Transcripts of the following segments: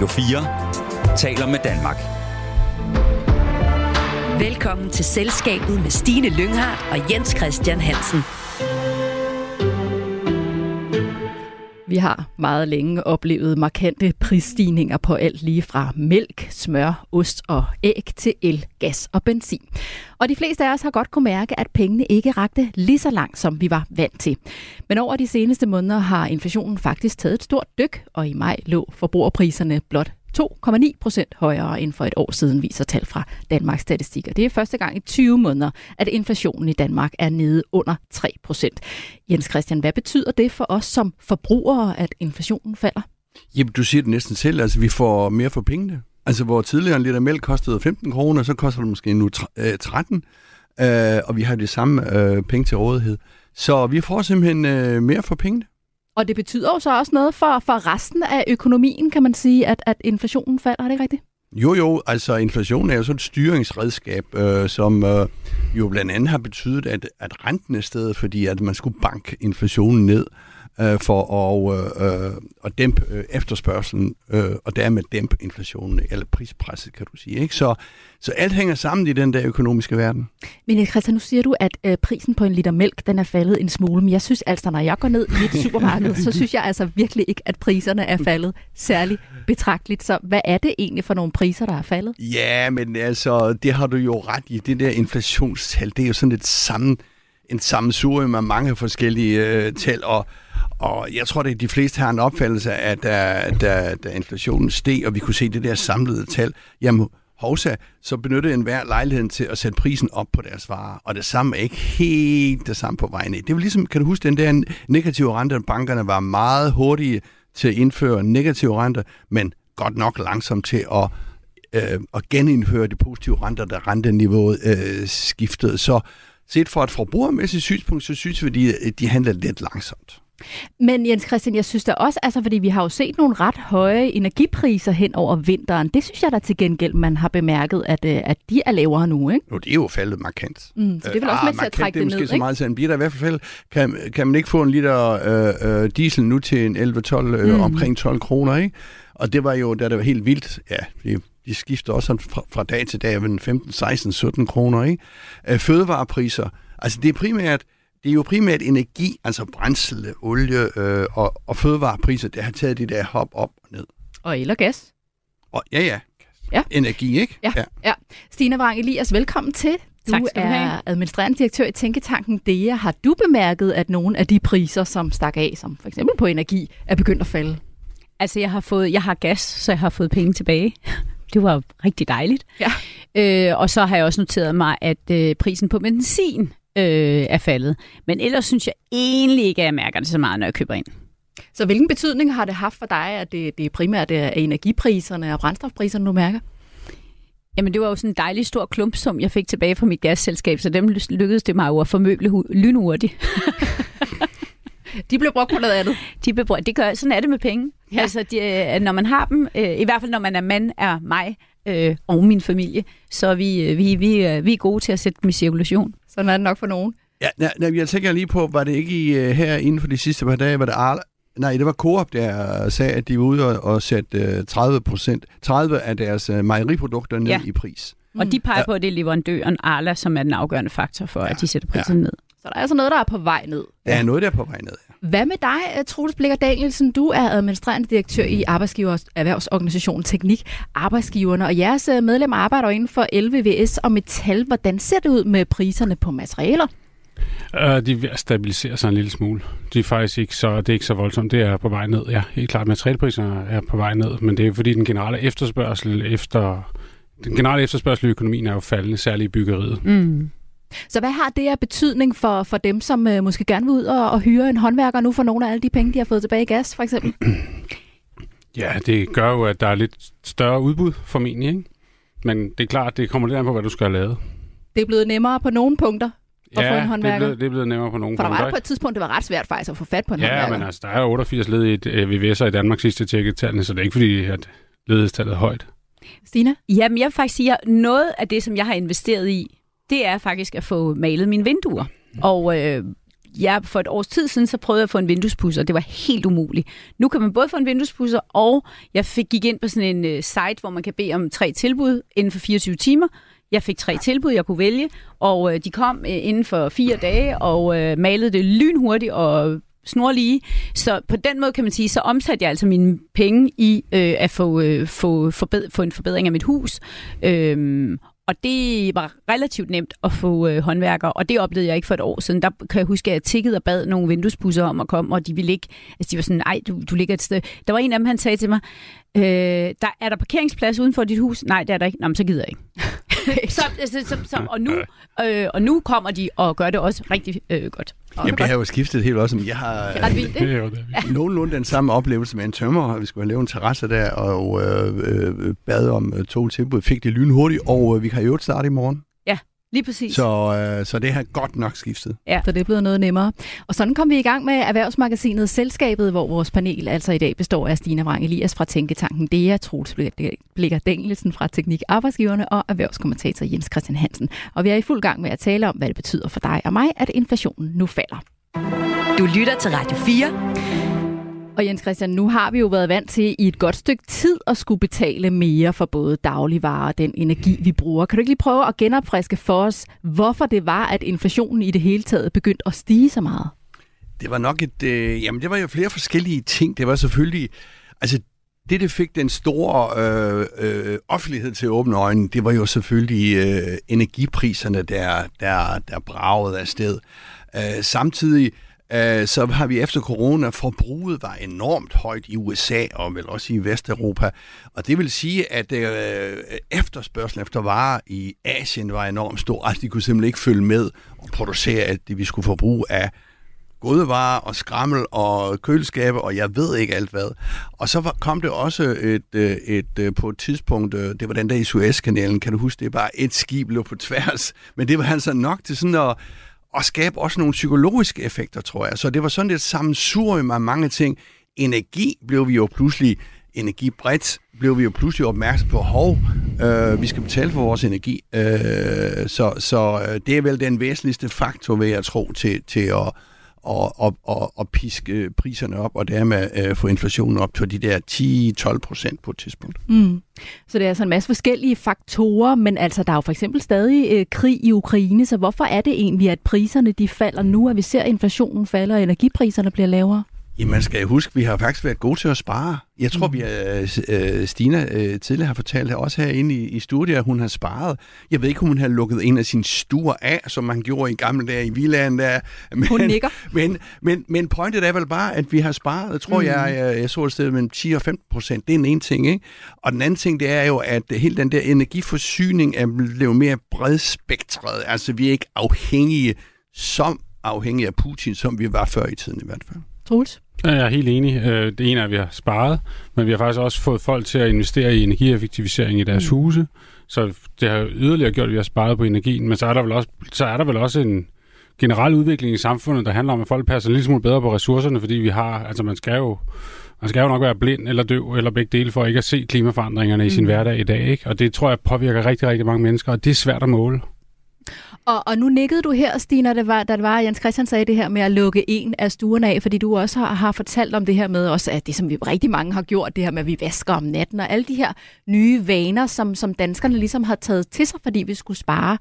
Radio 4 taler med Danmark. Velkommen til Selskabet med Stine Lynghardt og Jens Christian Hansen. Vi har meget længe oplevet markante prisstigninger på alt lige fra mælk, smør, ost og æg til el, gas og benzin. Og de fleste af os har godt kunne mærke, at pengene ikke rakte lige så langt, som vi var vant til. Men over de seneste måneder har inflationen faktisk taget et stort dyk, og i maj lå forbrugerpriserne blot 2,9 procent højere end for et år siden, viser tal fra Danmarks Statistik. Og det er første gang i 20 måneder, at inflationen i Danmark er nede under 3 procent. Jens Christian, hvad betyder det for os som forbrugere, at inflationen falder? Jamen, du siger det næsten selv. Altså, vi får mere for pengene. Altså, hvor tidligere en liter mælk kostede 15 kroner, så koster det måske nu 13, øh, øh, og vi har det samme øh, penge til rådighed. Så vi får simpelthen øh, mere for pengene. Og det betyder jo så også noget for, for resten af økonomien, kan man sige, at, at inflationen falder. Er det ikke rigtigt? Jo, jo, altså inflation er jo sådan et styringsredskab, øh, som øh, jo blandt andet har betydet, at, at renten er stedet, fordi at man skulle banke inflationen ned øh, for at, øh, øh, at dæmpe øh, efterspørgselen, øh, og dermed dæmpe inflationen, eller prispresset, kan du sige. Ikke? Så, så alt hænger sammen i den der økonomiske verden. Men Christian, nu siger du, at øh, prisen på en liter mælk, den er faldet en smule, men jeg synes altså, når jeg går ned i et supermarked, så synes jeg altså virkelig ikke, at priserne er faldet særlig betragteligt. Så hvad er det egentlig for nogle priser, der er faldet? Ja, men altså, det har du jo ret i. Det der inflationstal, det er jo sådan et sammen, en sammensurium af mange forskellige øh, tal, og og jeg tror, at de fleste har en opfattelse af, at da, da, da inflationen steg, og vi kunne se det der samlede tal, jamen hovsa, så benyttede enhver lejligheden til at sætte prisen op på deres varer. Og det samme er ikke helt det samme på vejen. Det var ligesom, kan du huske, den der negative rente, at bankerne var meget hurtige til at indføre negative renter, men godt nok langsomt til at, øh, at genindføre de positive renter, da renteniveauet øh, skiftede. Så set fra et forbrugermæssigt synspunkt, så synes vi, at de, de handler lidt langsomt. Men Jens Christian, jeg synes da også, altså fordi vi har jo set nogle ret høje energipriser hen over vinteren. Det synes jeg da til gengæld, man har bemærket, at, øh, at de er lavere nu, ikke? Jo, det er jo faldet markant. Mm, så det er vel også med til at trække det, det ned, ikke? så meget, en bliver i hvert fald kan, kan man ikke få en liter øh, øh, diesel nu til en 11-12, øh, mm. omkring 12 kroner, ikke? Og det var jo, da det var helt vildt, ja, de skifter også fra, fra dag til dag, 15, 16, 17 kroner, ikke? Øh, fødevarepriser, altså det er primært det er jo primært energi, altså brændsel, olie øh, og, og fødevarepriser, der har taget de der hop op og ned. Og el og gas. Og, ja, ja. Ja. Energi, ikke? Ja. ja. ja. Stine Wrang Elias, velkommen til. Du tak er have. administrerende direktør i Tænketanken DEA. Har du bemærket, at nogle af de priser, som stak af, som for eksempel på energi, er begyndt at falde? Altså, jeg har, fået, jeg har gas, så jeg har fået penge tilbage. Det var rigtig dejligt. Ja. Øh, og så har jeg også noteret mig, at øh, prisen på benzin øh, er faldet. Men ellers synes jeg egentlig ikke, at jeg mærker det så meget, når jeg køber ind. Så hvilken betydning har det haft for dig, at det, det primært er energipriserne og brændstofpriserne, du mærker? Jamen, det var jo sådan en dejlig stor klump, som jeg fik tilbage fra mit gasselskab, så dem lykkedes det mig jo at formøble lynhurtigt. De blev brugt på noget andet. De blev brugt. Det gør, sådan er det med penge. Ja. Altså, de, øh, når man har dem, øh, i hvert fald når man er mand, er mig øh, og min familie, så er vi, øh, vi, vi, vi er gode til at sætte dem i cirkulation. Sådan er det nok for nogen. Ja, ja, jeg tænker lige på, var det ikke i, her inden for de sidste par dage, var det Arla, Nej, det var Coop, der sagde, at de var ude og, og sætte 30%, 30 af deres mejeriprodukter ned ja. i pris. Og de peger ja. på, at det er leverandøren Arla, som er den afgørende faktor for, ja. at de sætter prisen ja. ned. Så der er altså noget, der er på vej ned. Der er noget, der er på vej ned, ja. Hvad med dig, Troels Blikker Danielsen? Du er administrerende direktør i Arbejdsgivers Erhvervsorganisationen Teknik Arbejdsgiverne, og jeres medlemmer arbejder inden for LVVS og metal. Hvordan ser det ud med priserne på materialer? Uh, de er ved at stabilisere sig en lille smule. De er faktisk ikke så, det er ikke så voldsomt. Det er på vej ned. Ja, helt klart, materialpriserne er på vej ned, men det er fordi den generelle efterspørgsel efter den generelle efterspørgsel i økonomien er jo faldende, særligt i byggeriet. Mm. Så hvad har det af betydning for, for dem, som øh, måske gerne vil ud og, og hyre en håndværker nu for nogle af alle de penge, de har fået tilbage i gas, for eksempel? Ja, det gør jo, at der er lidt større udbud formentlig, ikke? Men det er klart, det kommer lidt an på, hvad du skal have lavet. Det er blevet nemmere på nogle punkter at ja, få en håndværker? det er, blevet, det er blevet nemmere på nogle For punkter. der var på et tidspunkt, det var ret svært faktisk at få fat på en ja, håndværker. Ja, men altså, der er 88 ledige VVS'er i Danmark sidste tjekket tallene, så det er ikke fordi, at ledighedstallet er højt. Stina? Jamen, jeg vil faktisk sige, at noget af det, som jeg har investeret i, det er faktisk at få malet mine vinduer. Og øh, ja, for et års tid siden, så prøvede jeg at få en vinduespusser. Det var helt umuligt. Nu kan man både få en vinduespusser, og jeg fik, gik ind på sådan en uh, site, hvor man kan bede om tre tilbud inden for 24 timer. Jeg fik tre tilbud, jeg kunne vælge, og øh, de kom øh, inden for fire dage og øh, malede det lynhurtigt og snorlige. Så på den måde kan man sige, så omsatte jeg altså mine penge i øh, at få, øh, få, forbed- få en forbedring af mit hus. Øhm, og det var relativt nemt at få øh, håndværkere, og det oplevede jeg ikke for et år siden. Der kan jeg huske, at jeg tikkede og bad nogle vinduespusser om at komme, og de ville ikke, altså de var sådan, nej, du, du ligger et sted. Der var en af dem, han sagde til mig, øh, der, er der parkeringsplads uden for dit hus? Nej, det er der ikke. Nå, men så gider jeg ikke så, så, så, så, og, nu, øh, og nu kommer de og gør det også rigtig øh, godt. Og Jamen, det har jo skiftet helt også. Jeg har det er ret vildt, ikke? øh, nogenlunde den samme oplevelse med en tømmer. Vi skulle have lavet en terrasse der, og øh, øh, bad om øh, to tilbud. Fik det lynhurtigt, og øh, vi kan jo starte i morgen. Lige præcis. Så, øh, så det har godt nok skiftet. Så det er blevet noget nemmere. Og sådan kom vi i gang med erhvervsmagasinet Selskabet, hvor vores panel altså i dag består af Stine Vrang Elias fra Tænketanken DEA, Troels Blikker Dengelsen fra Teknik Arbejdsgiverne og erhvervskommentator Jens Christian Hansen. Og vi er i fuld gang med at tale om, hvad det betyder for dig og mig, at inflationen nu falder. Du lytter til Radio 4. Og Jens Christian, nu har vi jo været vant til i et godt stykke tid at skulle betale mere for både dagligvarer og den energi, vi bruger. Kan du ikke lige prøve at genopfriske for os, hvorfor det var, at inflationen i det hele taget begyndte at stige så meget? Det var nok et... Øh, jamen, det var jo flere forskellige ting. Det var selvfølgelig... Altså, det, det fik den store øh, øh, offentlighed til at åbne øjnene, det var jo selvfølgelig øh, energipriserne, der, der, der bragede afsted. Øh, samtidig øh, Øh, så har vi efter corona, forbruget var enormt højt i USA og vel også i Vesteuropa. Og det vil sige, at øh, efterspørgselen efter varer i Asien var enormt stor. Altså, de kunne simpelthen ikke følge med og producere alt det, vi skulle forbruge af gode varer og skrammel og køleskabe, og jeg ved ikke alt hvad. Og så var, kom det også et, øh, et, et, på et tidspunkt, det var den der i Suezkanalen, kan du huske, det er bare et skib lå på tværs, men det var altså nok til sådan at, og skabe også nogle psykologiske effekter, tror jeg. Så det var sådan et sammensurium af mange ting. Energi blev vi jo pludselig, energi bredt, blev vi jo pludselig opmærksom på, hov, øh, vi skal betale for vores energi. Øh, så så øh, det er vel den væsentligste faktor, vil jeg tro, til, til at og, og, og, og piske priserne op, og dermed øh, få inflationen op til de der 10-12 procent på et tidspunkt. Mm. Så det er altså en masse forskellige faktorer, men altså der er jo for eksempel stadig øh, krig i Ukraine, så hvorfor er det egentlig, at priserne de falder nu, at vi ser at inflationen falder, og energipriserne bliver lavere? Jamen, man skal huske, vi har faktisk været gode til at spare. Jeg tror, mm. vi er, øh, Stina øh, tidligere har fortalt også herinde i, i studiet, at hun har sparet. Jeg ved ikke, om hun har lukket en af sine stuer af, som man gjorde i gamle dage i villaen. Der. Men, Hun nikker. Men, men, men pointet er vel bare, at vi har sparet. Jeg tror, mm. jeg, jeg, jeg så et sted mellem 10 og 15 procent. Det er en ene ting, ikke? Og den anden ting, det er jo, at hele den der energiforsyning er blevet mere bredspektret. Altså, vi er ikke afhængige, som afhængige af Putin, som vi var før i tiden i hvert fald. Troels? Ja, Jeg er helt enig. Øh, Det ene er, at vi har sparet, men vi har faktisk også fået folk til at investere i energieffektivisering i deres mm. huse. Så det har yderligere gjort, at vi har sparet på energien. Men så er der vel også, så er der vel også en generel udvikling i samfundet, der handler om, at folk passer lille smule bedre på ressourcerne, fordi vi har, altså man skal jo, man skal jo nok være blind eller døv eller begge dele for ikke at se klimaforandringerne i sin hverdag i dag. Ikke? Og det tror jeg påvirker rigtig, rigtig mange mennesker, og det er svært at måle. Og, og nu nikkede du her, Stina, det var, da det var, at Jens Christian sagde det her med at lukke en af stuerne af, fordi du også har, har fortalt om det her med også, at det som vi rigtig mange har gjort, det her med, at vi vasker om natten, og alle de her nye vaner, som, som danskerne ligesom har taget til sig, fordi vi skulle spare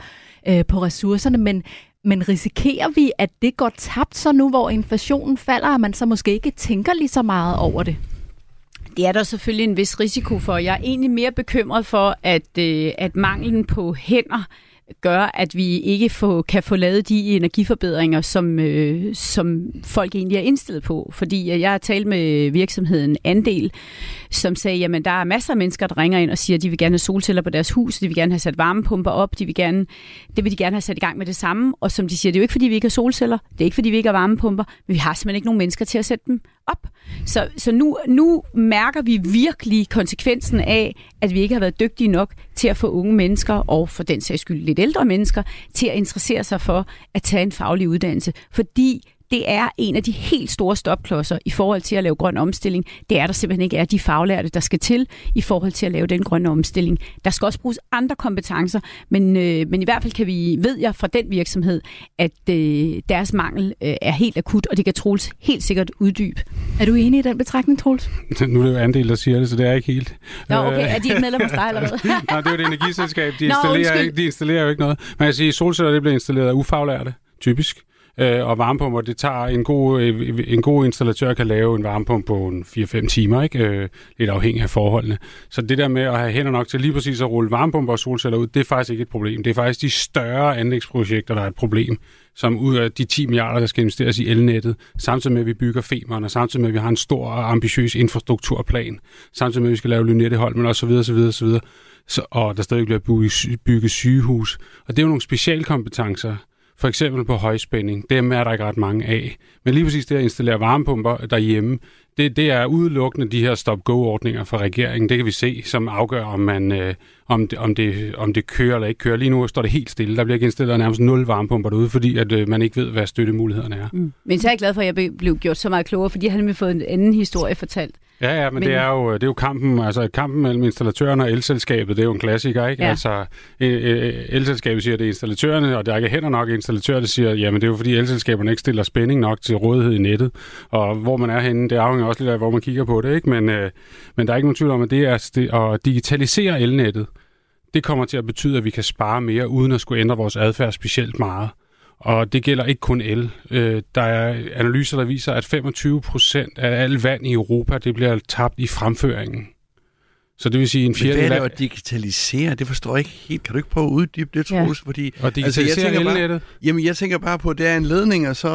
øh, på ressourcerne. Men, men risikerer vi, at det går tabt så nu, hvor inflationen falder, og man så måske ikke tænker lige så meget over det? Det er der selvfølgelig en vis risiko for. Jeg er egentlig mere bekymret for, at, øh, at manglen på hænder gør, at vi ikke få, kan få lavet de energiforbedringer, som, øh, som folk egentlig er indstillet på. Fordi jeg har talt med virksomheden Andel, som sagde, jamen der er masser af mennesker, der ringer ind og siger, at de vil gerne have solceller på deres hus, de vil gerne have sat varmepumper op, de vil gerne, det vil de gerne have sat i gang med det samme. Og som de siger, det er jo ikke fordi, vi ikke har solceller, det er ikke fordi, vi ikke har varmepumper, men vi har simpelthen ikke nogen mennesker til at sætte dem op. Så, så nu, nu mærker vi virkelig konsekvensen af, at vi ikke har været dygtige nok til at få unge mennesker, og for den sags skyld lidt ældre mennesker, til at interessere sig for at tage en faglig uddannelse. Fordi det er en af de helt store stopklodser i forhold til at lave grøn omstilling. Det er der simpelthen ikke er de faglærte, der skal til i forhold til at lave den grønne omstilling. Der skal også bruges andre kompetencer, men, øh, men i hvert fald kan vi, ved jeg fra den virksomhed, at øh, deres mangel øh, er helt akut, og det kan Troels helt sikkert uddybe. Er du enig i den betragtning, Troels? Nu er det jo andel, der siger det, så det er ikke helt. Nå, okay. Er de et medlem hos dig, eller hvad? Nej, det er jo et energiselskab. De Nå, installerer, undskyld. ikke, de installerer jo ikke noget. Man kan sige, at solceller det bliver installeret af ufaglærte, typisk. Øh, og varmepumper, det tager en god, øh, en god installatør kan lave en varmepumpe på en 4-5 timer, ikke? Øh, lidt afhængig af forholdene. Så det der med at have hænder nok til lige præcis at rulle varmepumper og solceller ud, det er faktisk ikke et problem. Det er faktisk de større anlægsprojekter, der er et problem, som ud af de 10 milliarder, der skal investeres i elnettet, samtidig med, at vi bygger femeren, og samtidig med, at vi har en stor og ambitiøs infrastrukturplan, samtidig med, at vi skal lave Lynetteholmen og så videre, så videre, så videre. Så, og der stadig bliver bygget, bygget sygehus. Og det er jo nogle specialkompetencer, for eksempel på højspænding. Dem er der ikke ret mange af. Men lige præcis det at installere varmepumper derhjemme, det, det er udelukkende de her stop-go-ordninger fra regeringen. Det kan vi se, som afgør, om, man, øh, om, det, om, det, om det kører eller ikke kører. Lige nu står det helt stille. Der bliver ikke installeret nærmest nul varmepumper derude, fordi at, øh, man ikke ved, hvad støttemulighederne er. Mm. Men så er jeg glad for, at jeg blev gjort så meget klogere, fordi jeg har nemlig fået en anden historie fortalt. Ja, ja, men, Men-. Det, er jo, det er jo kampen, altså kampen mellem installatøren og elselskabet, det er jo en klassiker, ikke? Ja. Altså, øh, øh, elselskabet siger, at det er installatørerne, og der er ikke hænder nok installatører, der siger, jamen det er jo fordi elselskaberne ikke stiller spænding nok til rådighed i nettet, og hvor man er henne, det afhænger også lidt af, hvor man kigger på det, ikke? Men, øh, men der er ikke nogen tvivl om, at det er det, at digitalisere elnettet, det kommer til at betyde, at vi kan spare mere, uden at skulle ændre vores adfærd specielt meget. Og det gælder ikke kun el. Øh, der er analyser, der viser, at 25 procent af al vand i Europa, det bliver tabt i fremføringen. Så det vil sige en Men hvad er fjerdedel det at digitalisere? Det forstår jeg ikke helt. Kan du ikke prøve at uddybe det, Ja. Troels? Fordi, Og digitalisere tænker bare- jamen, jeg tænker bare på, at der er en ledning, og så,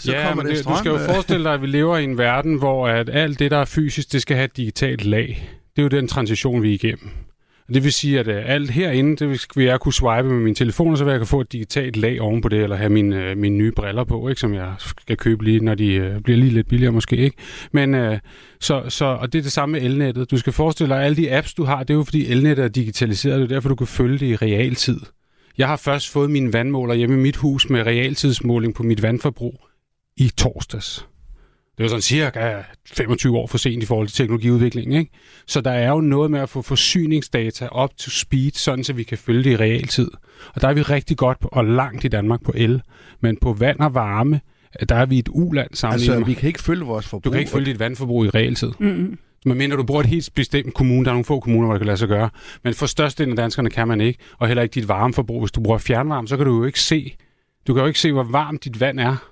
så ja, kommer det, det, strøm. du skal jo øh. forestille dig, at vi lever i en verden, hvor at alt det, der er fysisk, det skal have et digitalt lag. Det er jo den transition, vi er igennem. Det vil sige, at øh, alt herinde, det vil- jeg kunne swipe med min telefon, og så vil jeg kunne få et digitalt lag oven på det, eller have mine, øh, mine nye briller på, ikke, som jeg skal købe lige, når de øh, bliver lige lidt billigere måske. Ikke? Men, øh, så, så, og det er det samme med elnettet. Du skal forestille dig, at alle de apps, du har, det er jo fordi elnettet er digitaliseret, det er derfor, du kan følge det i realtid. Jeg har først fået min vandmåler hjemme i mit hus med realtidsmåling på mit vandforbrug i torsdags. Det var sådan cirka 25 år for sent i forhold til teknologiudviklingen. Ikke? Så der er jo noget med at få forsyningsdata op to speed, sådan så vi kan følge det i realtid. Og der er vi rigtig godt på, og langt i Danmark på el. Men på vand og varme, der er vi et uland sammenlignet. Altså, vi kan ikke følge vores forbrug. du kan ikke følge dit vandforbrug i realtid. Mm-hmm. Men mindre du bor et helt bestemt kommune, der er nogle få kommuner, hvor det kan lade sig gøre. Men for størstedelen af danskerne kan man ikke, og heller ikke dit varmeforbrug. Hvis du bruger fjernvarme, så kan du jo ikke se, du kan jo ikke se, hvor varmt dit vand er.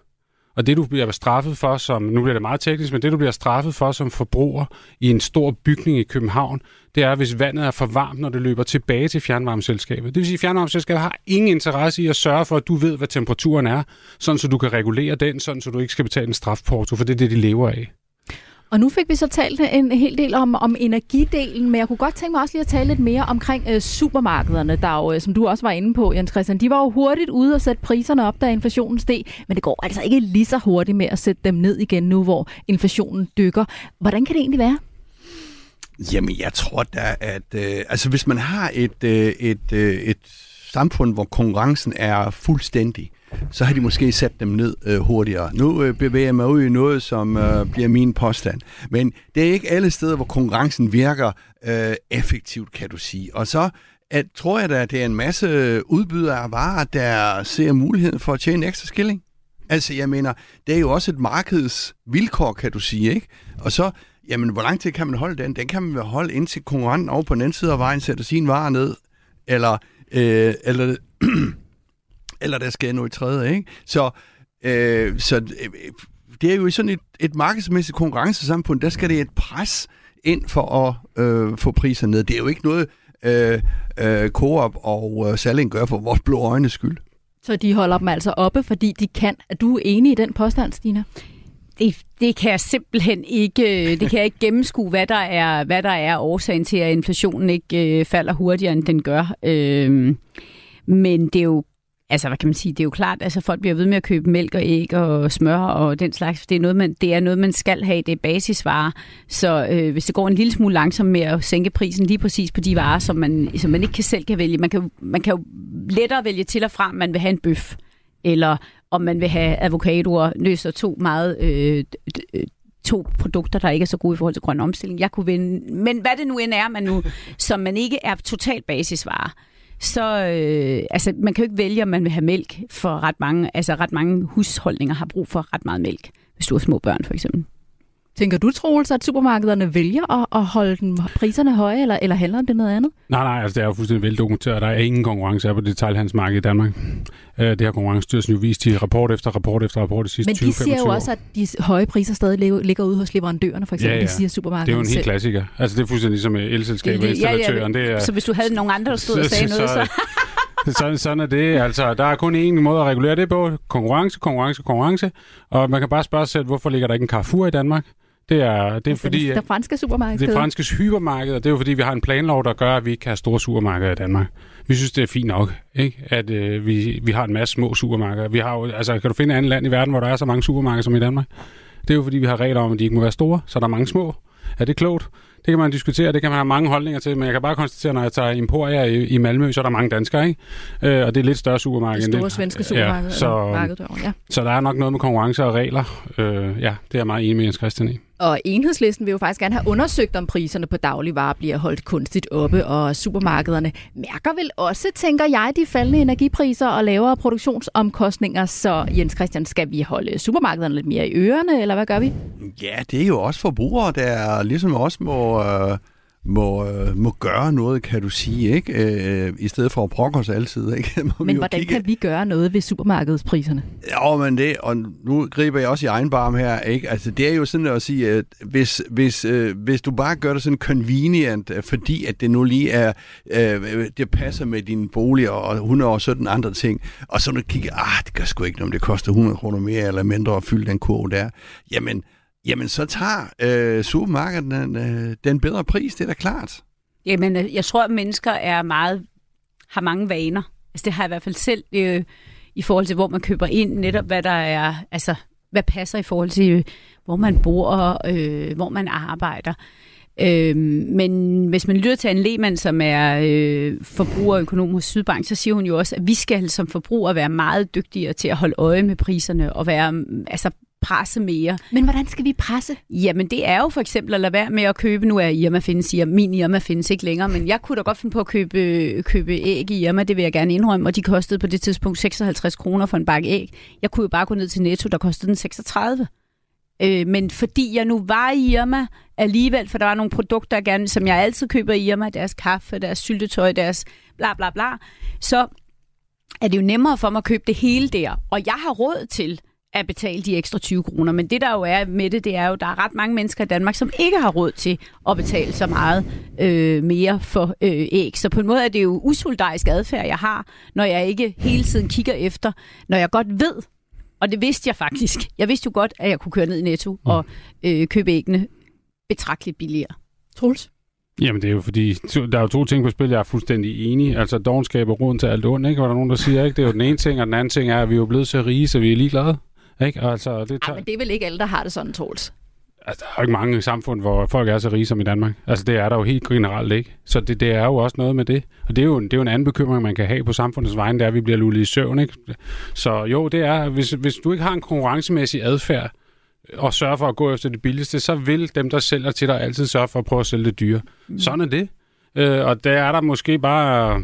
Og det, du bliver straffet for som, nu bliver det meget teknisk, men det, du bliver straffet for som forbruger i en stor bygning i København, det er, hvis vandet er for varmt, når det løber tilbage til fjernvarmeselskabet. Det vil sige, at fjernvarmeselskabet har ingen interesse i at sørge for, at du ved, hvad temperaturen er, sådan så du kan regulere den, sådan så du ikke skal betale en strafporto, for det er det, de lever af. Og nu fik vi så talt en hel del om, om energidelen, men jeg kunne godt tænke mig også lige at tale lidt mere omkring øh, supermarkederne, der jo, øh, som du også var inde på, Jens Christian, de var jo hurtigt ude og sætte priserne op, da inflationen steg, men det går altså ikke lige så hurtigt med at sætte dem ned igen nu, hvor inflationen dykker. Hvordan kan det egentlig være? Jamen, jeg tror da, at øh, altså, hvis man har et, øh, et, øh, et samfund, hvor konkurrencen er fuldstændig, så har de måske sat dem ned øh, hurtigere. Nu øh, bevæger jeg mig ud i noget, som øh, bliver min påstand. Men det er ikke alle steder, hvor konkurrencen virker øh, effektivt, kan du sige. Og så at, tror jeg da, at det er en masse udbydere af varer, der ser muligheden for at tjene ekstra skilling. Altså, jeg mener, det er jo også et markedsvilkår, kan du sige, ikke? Og så, jamen, hvor lang tid kan man holde den? Den kan man vel holde indtil konkurrenten over på den anden side af vejen sætter sin varer ned, eller, øh, eller, eller der sker noget i tredje, ikke? Så, øh, så øh, det er jo i sådan et, et markedsmæssigt konkurrencesamfund, der skal det et pres ind for at øh, få priser ned. Det er jo ikke noget, øh, øh, Coop og øh, Salling gør for vores blå øjnes skyld. Så de holder dem altså oppe, fordi de kan. Er du enig i den påstand, Stina? Det, det kan jeg simpelthen ikke, det kan jeg ikke gennemskue, hvad der er, hvad der er årsagen til, at inflationen ikke øh, falder hurtigere, end den gør. Øh, men det er jo Altså, hvad kan man sige? Det er jo klart, altså folk bliver ved med at købe mælk og æg og smør og den slags. Det er noget, man, det er noget, man skal have. Det er basisvarer. Så øh, hvis det går en lille smule langsomt med at sænke prisen lige præcis på de varer, som man, som man ikke kan selv kan vælge. Man kan, man kan jo lettere vælge til og fra, man vil have en bøf. eller om man vil have avocadoer, nøs to meget øh, øh, to produkter, der ikke er så gode i forhold til grøn omstilling. Jeg kunne vinde, men hvad det nu end er, man nu, som man ikke er total basisvare, så øh, altså, man kan jo ikke vælge, om man vil have mælk, for ret mange, altså ret mange husholdninger har brug for ret meget mælk, hvis du har små børn for eksempel. Tænker du, Troels, at supermarkederne vælger at, at holde den, priserne høje, eller, eller handler det noget andet? Nej, nej, altså det er jo fuldstændig veldokumenteret. Der er ingen konkurrence på detaljhandelsmarkedet i Danmark. Øh, det har Konkurrencestyrelsen jo vist i rapport efter rapport efter rapport de sidste 20-25 år. Men de siger jo også, at de høje priser stadig ligger ude hos leverandørerne, for eksempel. Ja, ja. De siger supermarkederne Det er jo en helt klassiker. Altså det er fuldstændig ligesom elselskabet og installatøren. Ja, ja, det er, så hvis du havde nogen andre, der stod og sagde noget, så... sådan, sådan er det. Altså, der er kun én måde at regulere det på. Konkurrence, konkurrence, konkurrence. Og man kan bare spørge sig selv, hvorfor ligger der ikke en Carrefour i Danmark? Det er, det er altså, fordi... Det, det franske supermarked. Det franske hypermarked, og det er jo fordi, vi har en planlov, der gør, at vi ikke kan have store supermarkeder i Danmark. Vi synes, det er fint nok, ikke? at øh, vi, vi har en masse små supermarkeder. Vi har jo, altså, kan du finde et andet land i verden, hvor der er så mange supermarkeder som i Danmark? Det er jo fordi, vi har regler om, at de ikke må være store, så der er mange små. Er det klogt? Det kan man diskutere, det kan man have mange holdninger til, men jeg kan bare konstatere, når jeg tager Emporia i, i Malmø, så er der mange danskere, ikke? Øh, og det er lidt større supermarked. Det store svenske supermarked. Ja, så, ja. så der er nok noget med konkurrence og regler. Øh, ja, det er jeg meget enig med Jens Christian i. Og enhedslisten vil jo faktisk gerne have undersøgt, om priserne på dagligvarer bliver holdt kunstigt oppe, og supermarkederne mærker vel også, tænker jeg, de faldende energipriser og lavere produktionsomkostninger. Så Jens Christian, skal vi holde supermarkederne lidt mere i ørerne, eller hvad gør vi? Ja, det er jo også forbrugere, der ligesom også må... Øh må, øh, må gøre noget, kan du sige, ikke? Øh, i stedet for at brokke os altid. Ikke? Må men hvordan kigge... kan vi gøre noget ved supermarkedspriserne? Ja, men det, og nu griber jeg også i egen barm her, ikke? Altså, det er jo sådan at sige, at hvis, hvis, øh, hvis du bare gør det sådan convenient, øh, fordi at det nu lige er, øh, det passer med din bolig og 117 andre ting, og så du kigger, ah, det gør sgu ikke noget, det koster 100 kroner mere eller mindre at fylde den kurve der, jamen, jamen så tager øh, supermarkedet den, øh, den bedre pris, det er da klart. Jamen, øh, jeg tror, at mennesker er meget, har mange vaner. Altså, det har jeg i hvert fald selv øh, i forhold til, hvor man køber ind, netop hvad der er, altså, hvad passer i forhold til, øh, hvor man bor og øh, hvor man arbejder. Øh, men hvis man lytter til en Lehmann, som er øh, forbrugerøkonom hos Sydbank, så siger hun jo også, at vi skal som forbrugere være meget dygtigere til at holde øje med priserne og være altså, presse mere. Men hvordan skal vi presse? Jamen det er jo for eksempel at lade være med at købe, nu er Irma findes, min Irma findes ikke længere, men jeg kunne da godt finde på at købe, købe æg i Irma, det vil jeg gerne indrømme, og de kostede på det tidspunkt 56 kroner for en bakke æg. Jeg kunne jo bare gå ned til Netto, der kostede den 36. Øh, men fordi jeg nu var i Irma alligevel, for der var nogle produkter, jeg gerne, som jeg altid køber i Irma, deres kaffe, deres syltetøj, deres bla bla bla, så er det jo nemmere for mig at købe det hele der. Og jeg har råd til at betale de ekstra 20 kroner. Men det der jo er med det, det er jo, at der er ret mange mennesker i Danmark, som ikke har råd til at betale så meget øh, mere for øh, æg. Så på en måde er det jo usolidarisk adfærd, jeg har, når jeg ikke hele tiden kigger efter, når jeg godt ved, og det vidste jeg faktisk. Jeg vidste jo godt, at jeg kunne køre ned i Netto mm. og øh, købe æggene betragteligt billigere. Troels? Jamen det er jo fordi, der er jo to ting på spil, jeg er fuldstændig enig. Altså dogenskab og roden til alt ondt, ikke? Var der nogen, der siger, ikke? Det er jo den ene ting, og den anden ting er, at vi er jo blevet så rige, så vi er ligeglade. Ikke? Altså, det, tager... Ej, men det er vel ikke alle, der har det sådan, Troels? Altså, der er jo ikke mange samfund, hvor folk er så rige som i Danmark. Altså, det er der jo helt generelt ikke. Så det, det er jo også noget med det. Og det er, jo, det er jo en anden bekymring, man kan have på samfundets vegne, det er, at vi bliver lullet i søvn. Ikke? Så jo, det er, hvis, hvis du ikke har en konkurrencemæssig adfærd, og sørger for at gå efter det billigste, så vil dem, der sælger til dig, altid sørge for at prøve at sælge det dyre. Mm. Sådan er det. Øh, og der er der måske bare...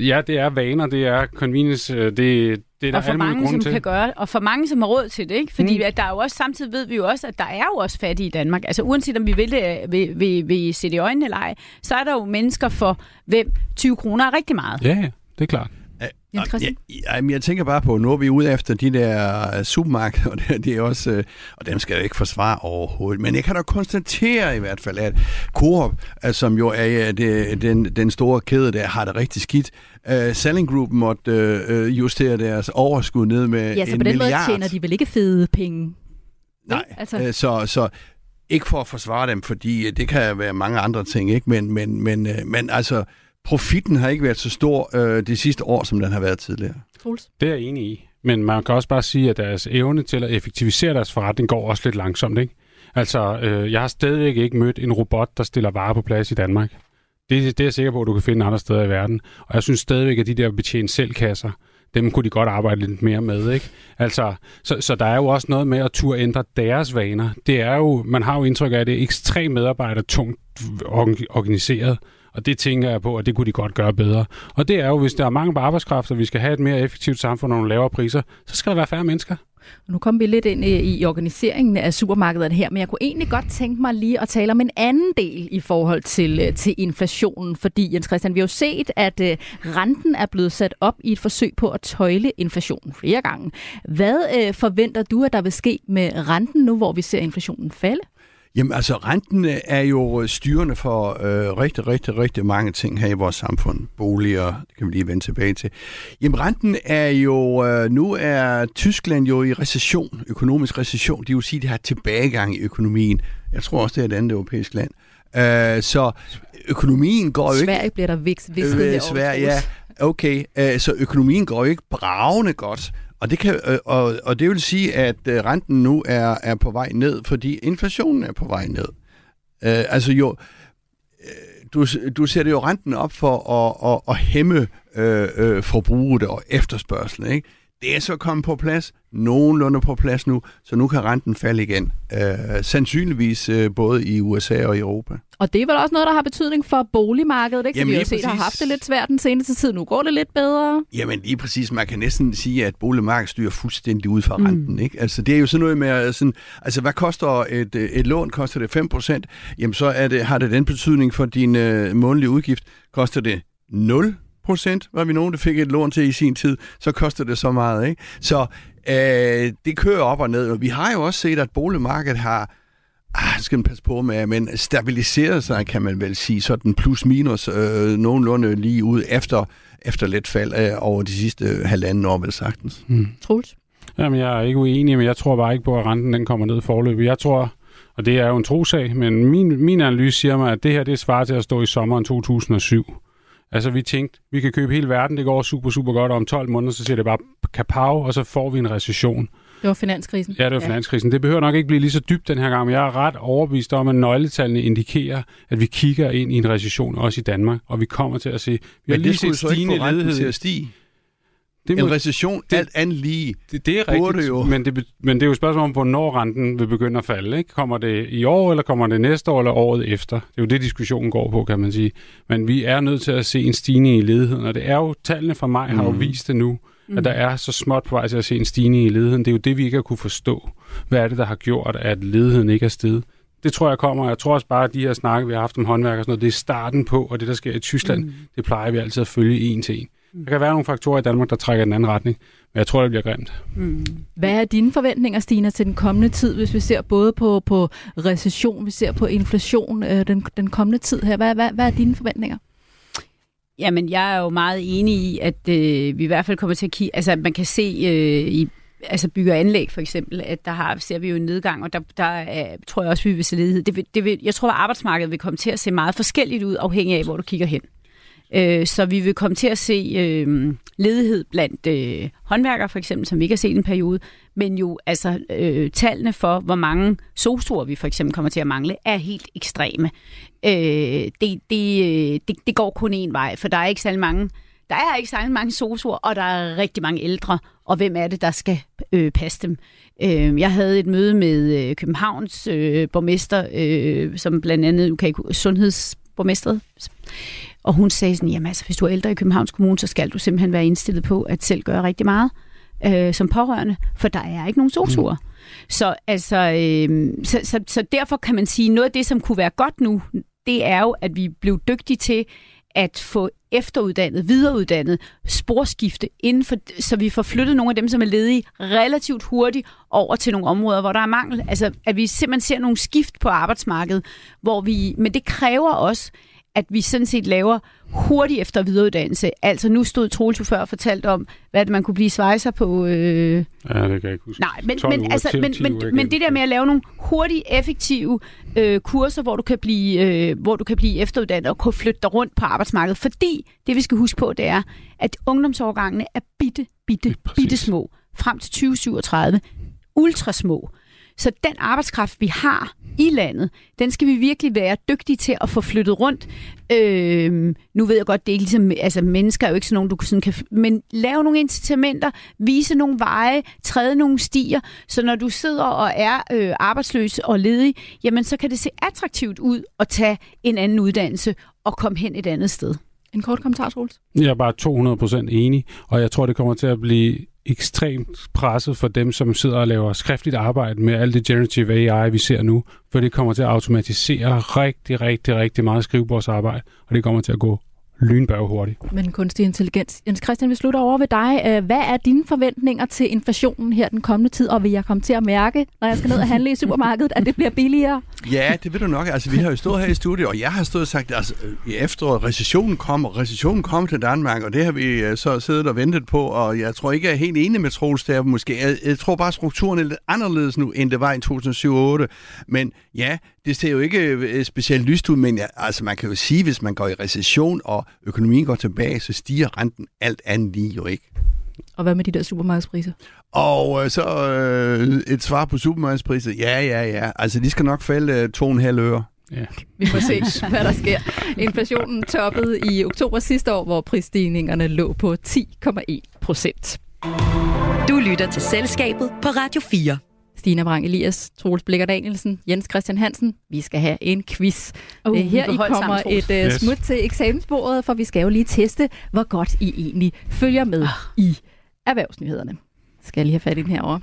Ja, det er vaner, det er convenience, øh, det, det er der og for mange, som til. kan gøre, og for mange, som har råd til det, ikke? Fordi mm. at der er jo også, samtidig ved vi jo også, at der er jo også fattige i Danmark. Altså uanset om vi vil, det, vil, vil, vil se det i øjnene eller ej, så er der jo mennesker for, hvem 20 kroner er rigtig meget. Ja, ja, det er klart. Ja, jeg, jeg, jeg tænker bare på, nu er vi ude efter de der supermarkeder, og det, det er også, øh, og dem skal jeg ikke forsvare overhovedet, men jeg kan da konstatere i hvert fald, at Coop, øh, som jo er det, den, den store kæde, der har det rigtig skidt, uh, Selling Group måtte uh, justere deres overskud ned med ja, så en på den milliard. måde tjener de vel ikke fede penge? Nej, altså. uh, så, så ikke for at forsvare dem, fordi det kan være mange andre ting, ikke? Men, men, men, men altså, profitten har ikke været så stor øh, de sidste år, som den har været tidligere. Det er jeg enig i. Men man kan også bare sige, at deres evne til at effektivisere deres forretning går også lidt langsomt. Ikke? Altså, øh, jeg har stadigvæk ikke mødt en robot, der stiller varer på plads i Danmark. Det, det er jeg sikker på, at du kan finde andre steder i verden. Og jeg synes stadigvæk, at de der betjent selvkasser, dem kunne de godt arbejde lidt mere med, ikke? Altså, så, så der er jo også noget med at turde ændre deres vaner. Det er jo, man har jo indtryk af, at det er ekstremt medarbejder tungt organiseret, og det tænker jeg på, at det kunne de godt gøre bedre. Og det er jo, hvis der er mange på arbejdskraft, og vi skal have et mere effektivt samfund og nogle lavere priser, så skal der være færre mennesker. Nu kom vi lidt ind i, i organiseringen af supermarkederne her, men jeg kunne egentlig godt tænke mig lige at tale om en anden del i forhold til, øh, til inflationen, fordi Jens Christian, vi har jo set, at øh, renten er blevet sat op i et forsøg på at tøjle inflationen flere gange. Hvad øh, forventer du, at der vil ske med renten nu, hvor vi ser inflationen falde? Jamen altså, renten er jo styrende for øh, rigtig, rigtig, rigtig mange ting her i vores samfund. Boliger, det kan vi lige vende tilbage til. Jamen renten er jo, øh, nu er Tyskland jo i recession, økonomisk recession. Det vil sige, at det har tilbagegang i økonomien. Jeg tror også, det er et andet europæisk land. Øh, så økonomien går jo ikke... Sverige bliver der visket øh, Sverige, ja. Okay, øh, så økonomien går jo ikke bravende godt. Og det, kan, øh, og, og det vil sige, at øh, renten nu er, er på vej ned, fordi inflationen er på vej ned. Øh, altså jo, øh, du, du sætter jo renten op for at, at, at hæmme øh, øh, forbruget og efterspørgselen. Ikke? Det er så kommet på plads, nogenlunde på plads nu, så nu kan renten falde igen. Øh, sandsynligvis øh, både i USA og i Europa. Og det er vel også noget, der har betydning for boligmarkedet, ikke? Jamen, vi har set, har haft det lidt svært den seneste tid. Nu går det lidt bedre. Jamen lige præcis. Man kan næsten sige, at boligmarkedet styrer fuldstændig ud fra mm. renten. Ikke? Altså det er jo sådan noget med, sådan, altså hvad koster et, et lån? Koster det 5%? Jamen så er det, har det den betydning for din øh, månedlige udgift. Koster det 0 procent, var vi nogen, der fik et lån til i sin tid, så koster det så meget. Ikke? Så øh, det kører op og ned. Og vi har jo også set, at boligmarkedet har ah, skal man passe på med, men stabiliseret sig, kan man vel sige, sådan plus minus øh, nogenlunde lige ud efter, efter let fald øh, over de sidste øh, halvanden år, vel sagtens. Mm. Troels? Jamen, jeg er ikke uenig, men jeg tror bare ikke på, at renten den kommer ned forløbet. Jeg tror, og det er jo en trosag, men min, min analyse siger mig, at det her det svarer til at stå i sommeren 2007 Altså, vi tænkte, vi kan købe hele verden, det går super, super godt, og om 12 måneder, så siger det bare kapav, og så får vi en recession. Det var finanskrisen. Ja, det var ja. finanskrisen. Det behøver nok ikke blive lige så dybt den her gang, men jeg er ret overbevist om, at nøgletallene indikerer, at vi kigger ind i en recession også i Danmark, og vi kommer til at se... Vi men har lige set stigende ledighed. til at stige? Det må, en recession, det, alt andet lige, det, det er rigtigt, jo. Men, det, men det er jo et spørgsmål om, hvornår renten vil begynde at falde. Ikke? Kommer det i år, eller kommer det næste år, eller året efter? Det er jo det, diskussionen går på, kan man sige. Men vi er nødt til at se en stigning i ledigheden, og det er jo, tallene fra mig har jo mhm. vist det nu, mm. at der er så småt på vej til at se en stigning i ledigheden. Det er jo det, vi ikke har kunne forstå. Hvad er det, der har gjort, at ledigheden ikke er steget? Det tror jeg kommer. Jeg tror også bare, at de her snakke, vi har haft om håndværk og sådan noget, det er starten på, og det, der sker i Tyskland, mm. det plejer vi altid at følge en til en. Der kan være nogle faktorer i Danmark, der trækker i den anden retning, men jeg tror, det bliver grimt. Mm. Hvad er dine forventninger, Stina, til den kommende tid, hvis vi ser både på, på recession, vi ser på inflation øh, den, den kommende tid her? Hvad, hvad, hvad er dine forventninger? Jamen, jeg er jo meget enig i, at øh, vi i hvert fald kommer til at kigge... Altså, man kan se øh, i altså bygger anlæg for eksempel, at der har, ser vi jo en nedgang, og der, der er, tror jeg også, vi vil se ledighed. Det vil, det vil, jeg tror, at arbejdsmarkedet vil komme til at se meget forskelligt ud, afhængig af, hvor du kigger hen. Øh, så vi vil komme til at se øh, ledighed blandt øh, håndværkere, for eksempel, som vi ikke har set en periode, men jo altså øh, tallene for, hvor mange sosuer vi for eksempel kommer til at mangle, er helt ekstreme. Øh, det, det, øh, det, det går kun én vej, for der er ikke særlig mange der er ikke særlig mange sosuer, og der er rigtig mange ældre, og hvem er det, der skal øh, passe dem? Øh, jeg havde et møde med øh, Københavns øh, borgmester, øh, som blandt andet okay, sundhedsborgmesteret, og hun sagde sådan, jamen altså, hvis du er ældre i Københavns Kommune, så skal du simpelthen være indstillet på at selv gøre rigtig meget øh, som pårørende, for der er ikke nogen sosuer. Mm. Så, altså, øh, så, så, så derfor kan man sige, noget af det, som kunne være godt nu, det er jo, at vi blev dygtige til at få efteruddannet, videreuddannet, sporskifte, inden for, så vi får flyttet nogle af dem, som er ledige, relativt hurtigt over til nogle områder, hvor der er mangel. Altså, at vi simpelthen ser nogle skift på arbejdsmarkedet, hvor vi, men det kræver også, at vi sådan set laver hurtig efter videreuddannelse. Altså nu stod Troels jo før og fortalt om, hvad man kunne blive svejser på. Øh... Ja, det kan jeg ikke huske. Nej, men, men, uger, altså, 10, men, 10 men, men det der med at lave nogle hurtige, effektive øh, kurser, hvor du, kan blive, øh, hvor du kan blive efteruddannet og kunne flytte dig rundt på arbejdsmarkedet. Fordi det vi skal huske på, det er, at ungdomsårgangene er bitte, bitte, bitte små. Frem til 2037. Ultrasmå. Så den arbejdskraft, vi har i landet, den skal vi virkelig være dygtige til at få flyttet rundt. Øh, nu ved jeg godt, det er ikke ligesom, altså mennesker er jo ikke sådan nogen, du sådan kan, men lave nogle incitamenter, vise nogle veje, træde nogle stier, så når du sidder og er øh, arbejdsløs og ledig, jamen så kan det se attraktivt ud at tage en anden uddannelse og komme hen et andet sted. En kort kommentar, Troels. Jeg er bare 200% enig, og jeg tror, det kommer til at blive ekstremt presset for dem, som sidder og laver skriftligt arbejde med alt det generative AI, vi ser nu, for det kommer til at automatisere rigtig, rigtig, rigtig meget skrivebordsarbejde, og det kommer til at gå lynbørge hurtigt. Men kunstig intelligens. Jens Christian, vi slutter over ved dig. Øh, Hvad er dine forventninger til inflationen her den kommende tid, og vil jeg komme til at mærke, når jeg skal ned og handle i supermarkedet, at det bliver billigere? Ja, det ved du nok. Altså, vi har jo stået her i studiet, og jeg har stået og sagt, altså, i efteråret, recessionen kommer, recessionen kommer til Danmark, og det har vi øh, så siddet og ventet på, og jeg tror ikke, jeg er helt enig med Troels der, måske. Jeg, jeg tror bare, at strukturen er lidt anderledes nu, end det var i 2007-2008. Men ja, det ser jo ikke øh, specielt lyst ud, men ja, altså, man kan jo sige, hvis man går i recession, og økonomien går tilbage, så stiger renten alt andet lige jo ikke. Og hvad med de der supermarkedspriser? Og øh, så øh, et svar på supermarkedspriser. Ja, ja, ja. Altså, de skal nok falde øh, to og en halv øre. Ja. Vi får se, hvad der sker. Inflationen toppede i oktober sidste år, hvor prisstigningerne lå på 10,1 procent. Du lytter til Selskabet på Radio 4. Stina Brang Elias, Troels Blikker Danielsen, Jens Christian Hansen. Vi skal have en quiz. Uh, Det er her I kommer et uh, Yes. smut til eksamensbordet, for vi skal jo lige teste, hvor godt I egentlig følger med i erhvervsnyhederne. Skal jeg lige have fat i den herovre.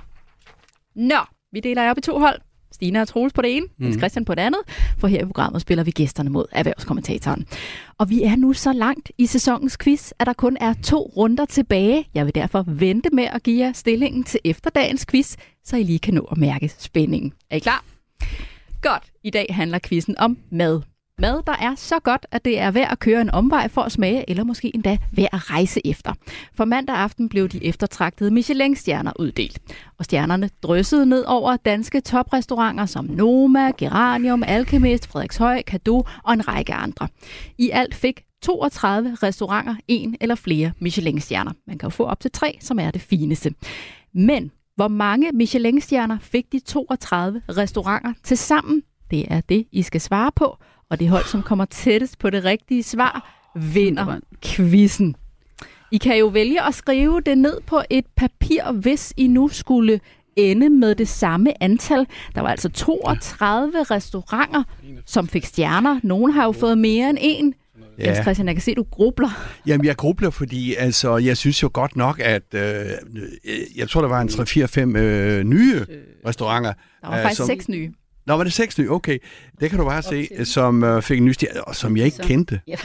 Nå, vi deler jer op i to hold. Stina og Troels på det ene, mm. Jens Christian på det andet. For her i programmet spiller vi gæsterne mod erhvervskommentatoren. Og vi er nu så langt i sæsonens quiz, at der kun er to runder tilbage. Jeg vil derfor vente med at give jer stillingen til efterdagens quiz, så I lige kan nå at mærke spændingen. Er I klar? Godt. I dag handler quizzen om mad. Mad, der er så godt, at det er værd at køre en omvej for at smage, eller måske endda værd at rejse efter. For mandag aften blev de eftertragtede Michelin-stjerner uddelt. Og stjernerne dryssede ned over danske toprestauranter som Noma, Geranium, Alchemist, Frederikshøj, Kado og en række andre. I alt fik 32 restauranter en eller flere Michelin-stjerner. Man kan jo få op til tre, som er det fineste. Men hvor mange Michelin-stjerner fik de 32 restauranter til sammen? Det er det, I skal svare på. Og det hold, som kommer tættest på det rigtige svar, vinder quizzen. I kan jo vælge at skrive det ned på et papir, hvis I nu skulle ende med det samme antal. Der var altså 32 restauranter, som fik stjerner. Nogle har jo fået mere end en. Ja. Jens Christian, jeg kan se, du grubler. Jamen, jeg grubler, fordi altså, jeg synes jo godt nok, at øh, jeg tror, der var en 3-4-5 øh, nye restauranter. Der var øh, faktisk som- seks nye. Nå, var det seks nye? Okay. Det kan du bare se, som øh, fik en ny stjerne, og som jeg ikke kendte. Ja.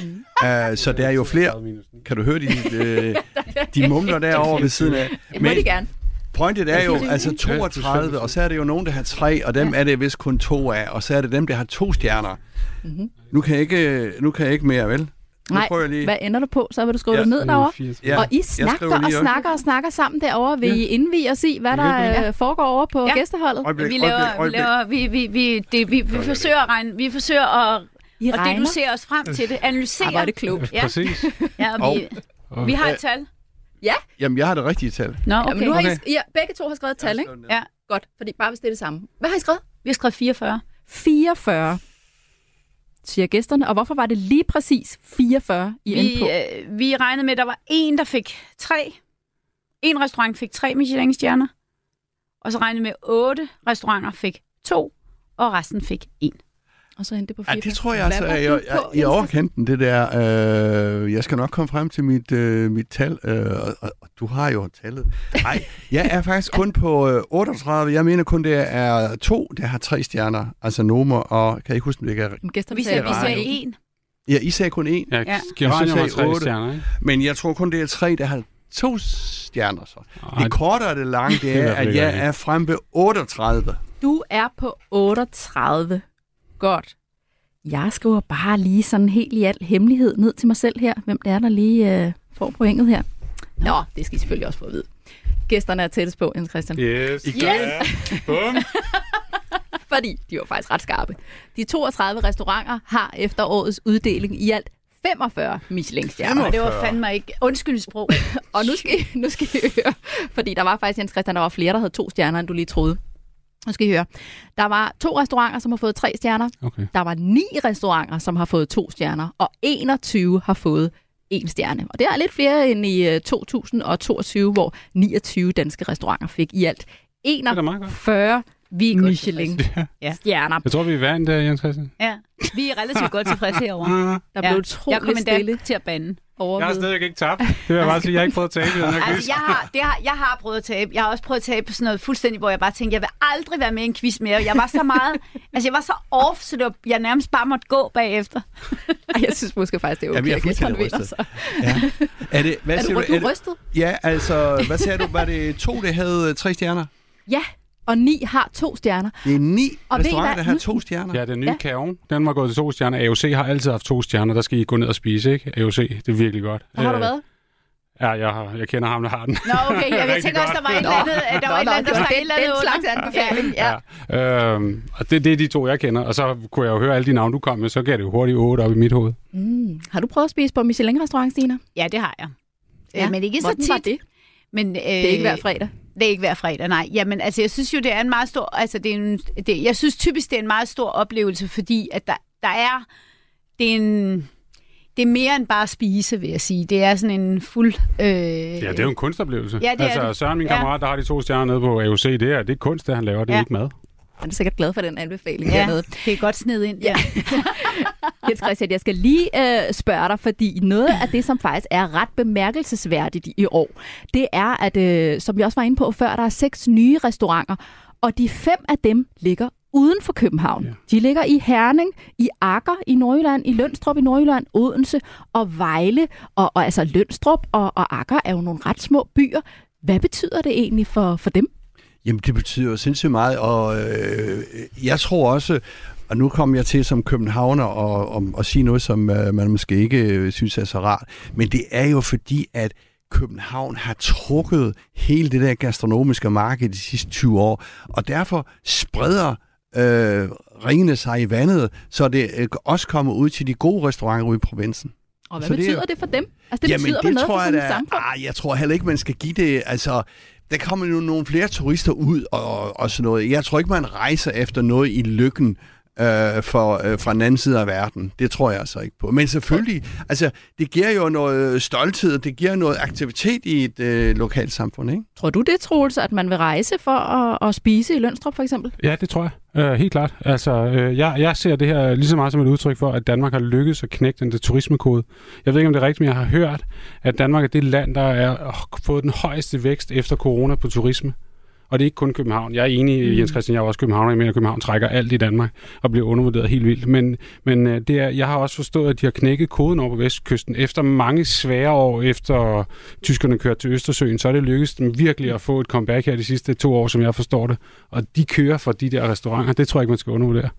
Uh, så der er jo flere. Kan du høre de, øh, de mumler derovre ved siden af? Det må de gerne. pointet er jo, altså det er 32, fint. og så er det jo nogen, der har tre, og dem er det vist kun to af, og så er det dem, der har to stjerner. Mhm. Nu kan jeg ikke, nu kan jeg ikke mere, vel? Nu Nej, jeg lige. hvad ender du på? Så vil du skrive Ja. det ned derovre. Ja, og I snakker og snakker og snakker sammen derovre. Vil I indvige os i, hvad der Ja. øh, foregår over på Ja. gæsteholdet? Øjeblik, Vi øjeblik, laver, vi, øjeblik. laver, vi, vi, vi, det, vi, vi forsøger at regne, vi forsøger at, I og regner? deducere os frem til det, analysere. Er det klogt. Ja, Præcis. ja og vi, vi har et tal. Jamen, jeg har det rigtige tal. Nå, Ja, okay. nu har I, ja, begge to har skrevet et tal, ikke? Ja, Godt, fordi bare hvis det er det samme. Hvad har I skrevet? vi har skrevet 44. 44, siger gæsterne. Og hvorfor var det lige præcis 44, I Vi, på? øh, vi regnede med, at der var en, der fik tre. En restaurant fik tre Michelin-stjerner. Og så regnede med, at otte restauranter fik to, og resten fik en. Og så det på Ja, 44. det tror jeg altså, jeg, jeg, jeg, i Jens overkanten, det der. Øh, jeg skal nok komme frem til mit, øh, mit tal, øh, og, og, du har jo tallet. Nej, jeg er faktisk kun på øh, 38. Jeg mener kun, det er to, der har tre stjerner. Altså Noma og, kan I ikke huske, det er? Gæsterne Vi sagde, vi sagde en. Ja, I sagde kun én. Ja, Ja. Geranium har Jeg synes, jeg tre er otte. stjerner, ikke? Men jeg tror kun, det er tre, der har to stjerner så. Ej, Det korte og det lange, det er, at jeg er frem ved 38. Du er på 38. Godt. Jeg skriver bare lige sådan helt i al hemmelighed ned til mig selv her, hvem det er, der lige øh, får pointet her. Nå, det skal I selvfølgelig også få at vide. Gæsterne er tættest på, Jens Christian. Yes. Yes. Bum. Fordi de var faktisk ret skarpe. De 32 restauranter har efter årets uddeling i alt 45 Michelin-stjerner. Og det var fandme ikke undskyldningssprog. Og nu skal, I, nu skal I høre, fordi der var faktisk, Jens Christian, der var flere, der havde to stjerner, end du lige troede. Nu skal I høre. Der var to restauranter, som har fået tre stjerner. Okay. Der var ni restauranter, som har fået to stjerner, og 21 har fået en stjerne. Og det er lidt flere end i øh, 2022, hvor 29 danske restauranter fik i alt Det er da meget godt. 41 Vi er godt Michelin-stjerner. Ja. Jeg tror, vi er vandt, uh, Jens Christian. Ja, vi er relativt godt tilfredse herovre. Der Ja. blev Jeg kom endda stille til at bande. over Jeg har ved- stadig ikke tabt. Det vil jeg bare sige. Jeg har ikke prøvet at tabe den her. Altså, jeg har, det har, jeg har prøvet at tabe. Jeg har også prøvet at tabe på sådan noget fuldstændig, hvor jeg bare tænkte, jeg vil aldrig være med i en quiz mere. Jeg var så meget, altså jeg var så off, så det var, jeg nærmest bare måtte gå bagefter. Ej, jeg synes måske faktisk, det er Jamen, okay, jeg er fuldstændig rystet. Så. Ja. Er det, hvad Er siger du, du? du Er det, rystet? ja, altså, hvad sagde du? Var det to, der havde øh, tre stjerner? Ja, og ni har to stjerner. Det er ni Og restauranter, der har to stjerner. Ja, den nye Ja. ja. Kaon, den var gået til to stjerner. AOC har altid haft to stjerner. Der skal I gå ned og spise, ikke? AOC, det er virkelig godt. Der har du Øh, været? Ja, jeg, har, jeg kender ham, der har den. Nå, okay, jeg, jeg tænker også, der var et eller andet, der var et eller andet, der et eller andet den slags anbefaling. Ja. Ja. Øhm, og det, det er de to, jeg kender. Og så kunne jeg jo høre alle de navne, du kom med, så gav det jo hurtigt 8 op i mit hoved. Mm. Har du prøvet at spise på Michelin-restaurant, Stina? Ja, det har jeg. Ja. Ja. Men ikke så Hvordan var tit. det? Men, øh, Det er ikke hver fredag. Det er ikke hver fredag, nej. Jamen, altså, jeg synes jo, det er en meget stor... Altså, det er en, det, jeg synes typisk, det er en meget stor oplevelse, fordi at der, der er... Det er en... Det er mere end bare at spise, vil jeg sige. Det er sådan en fuld... Øh, Ja, det er jo en kunstoplevelse. Ja, det er altså, det. Søren, min Ja. kammerat, der har de to stjerner nede på AOC, det er, det er kunst, det han laver, det er Ja. ikke mad. Han er sikkert glad for den anbefaling Ja, hernede. det er godt sned ind. Ja. Jens Christian, jeg skal lige øh, spørge dig, fordi noget af det, som faktisk er ret bemærkelsesværdigt i år, det er, at øh, som vi også var inde på før, der er seks nye restauranter, og de fem af dem ligger uden for København. Ja. De ligger i Herning, i Akker i Nordjylland, i Lønstrup i Nordjylland, Odense og Vejle. Og, og altså Lønstrup og, og Akker er jo nogle ret små byer. Hvad betyder det egentlig for, for dem? Jamen, det betyder sindssygt meget, og øh, jeg tror også, og nu kommer jeg til som københavner og, og, og sige noget, som øh, man måske ikke øh, synes er så rart, men det er jo fordi, at København har trukket hele det der gastronomiske marked de sidste 20 år, og derfor spreder øh, ringene sig i vandet, så det øh, også kommer ud til de gode restauranter ude i provinsen. Og hvad Så det er betyder jo- det for dem? Altså det Jamen, betyder det noget tror for jeg, sådan da, et samfund? ah, jeg tror heller ikke, man skal give det... Altså, der kommer jo nogle flere turister ud og, og sådan noget. Jeg tror ikke, man rejser efter noget i lykken øh, for, øh, fra den anden side af verden. Det tror jeg altså ikke på. Men selvfølgelig, altså, det giver jo noget stolthed, og det giver noget aktivitet i et øh, lokalt samfund, ikke? Tror du det, Troels, at man vil rejse for at, at spise i Lønstrup for eksempel? Ja, det tror jeg. Øh, helt klart. Altså, øh, jeg, jeg ser det her lige så meget som et udtryk for, at Danmark har lykkedes at knække den der turismekode. Jeg ved ikke, om det er rigtigt, men jeg har hørt, at Danmark er det land, der er øh, fået den højeste vækst efter corona på turisme. Og det er ikke kun København. Jeg er enig, mm. Jens Christian, jeg er også københavner, jeg mener, at København trækker alt i Danmark og bliver undervurderet helt vildt. Men, men øh, det er, jeg har også forstået, at de har knækket koden over på Vestkysten. Efter mange svære år, efter tyskerne kørte til Østersøen, så er det lykkedes dem virkelig at få et comeback her de sidste to år, som jeg forstår det. Og de kører fra de der restauranter. Det tror jeg ikke, man skal undervurdere.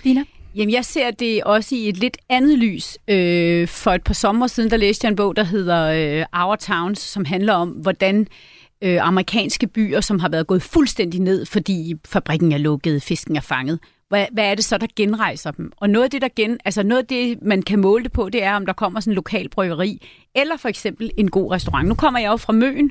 Stina? Jamen, jeg ser det også i et lidt andet lys. Øh, for et par sommer siden, der læste jeg en bog, der hedder øh, Our Towns, som handler om, hvordan øh, amerikanske byer, som har været gået fuldstændig ned, fordi fabrikken er lukket, fisken er fanget. Hvad, hvad er det så, der genrejser dem? Og noget af det, der gen, altså noget af det, man kan måle det på, det er, om der kommer sådan en lokal bryggeri, eller for eksempel en god restaurant. Nu kommer jeg jo fra Møn,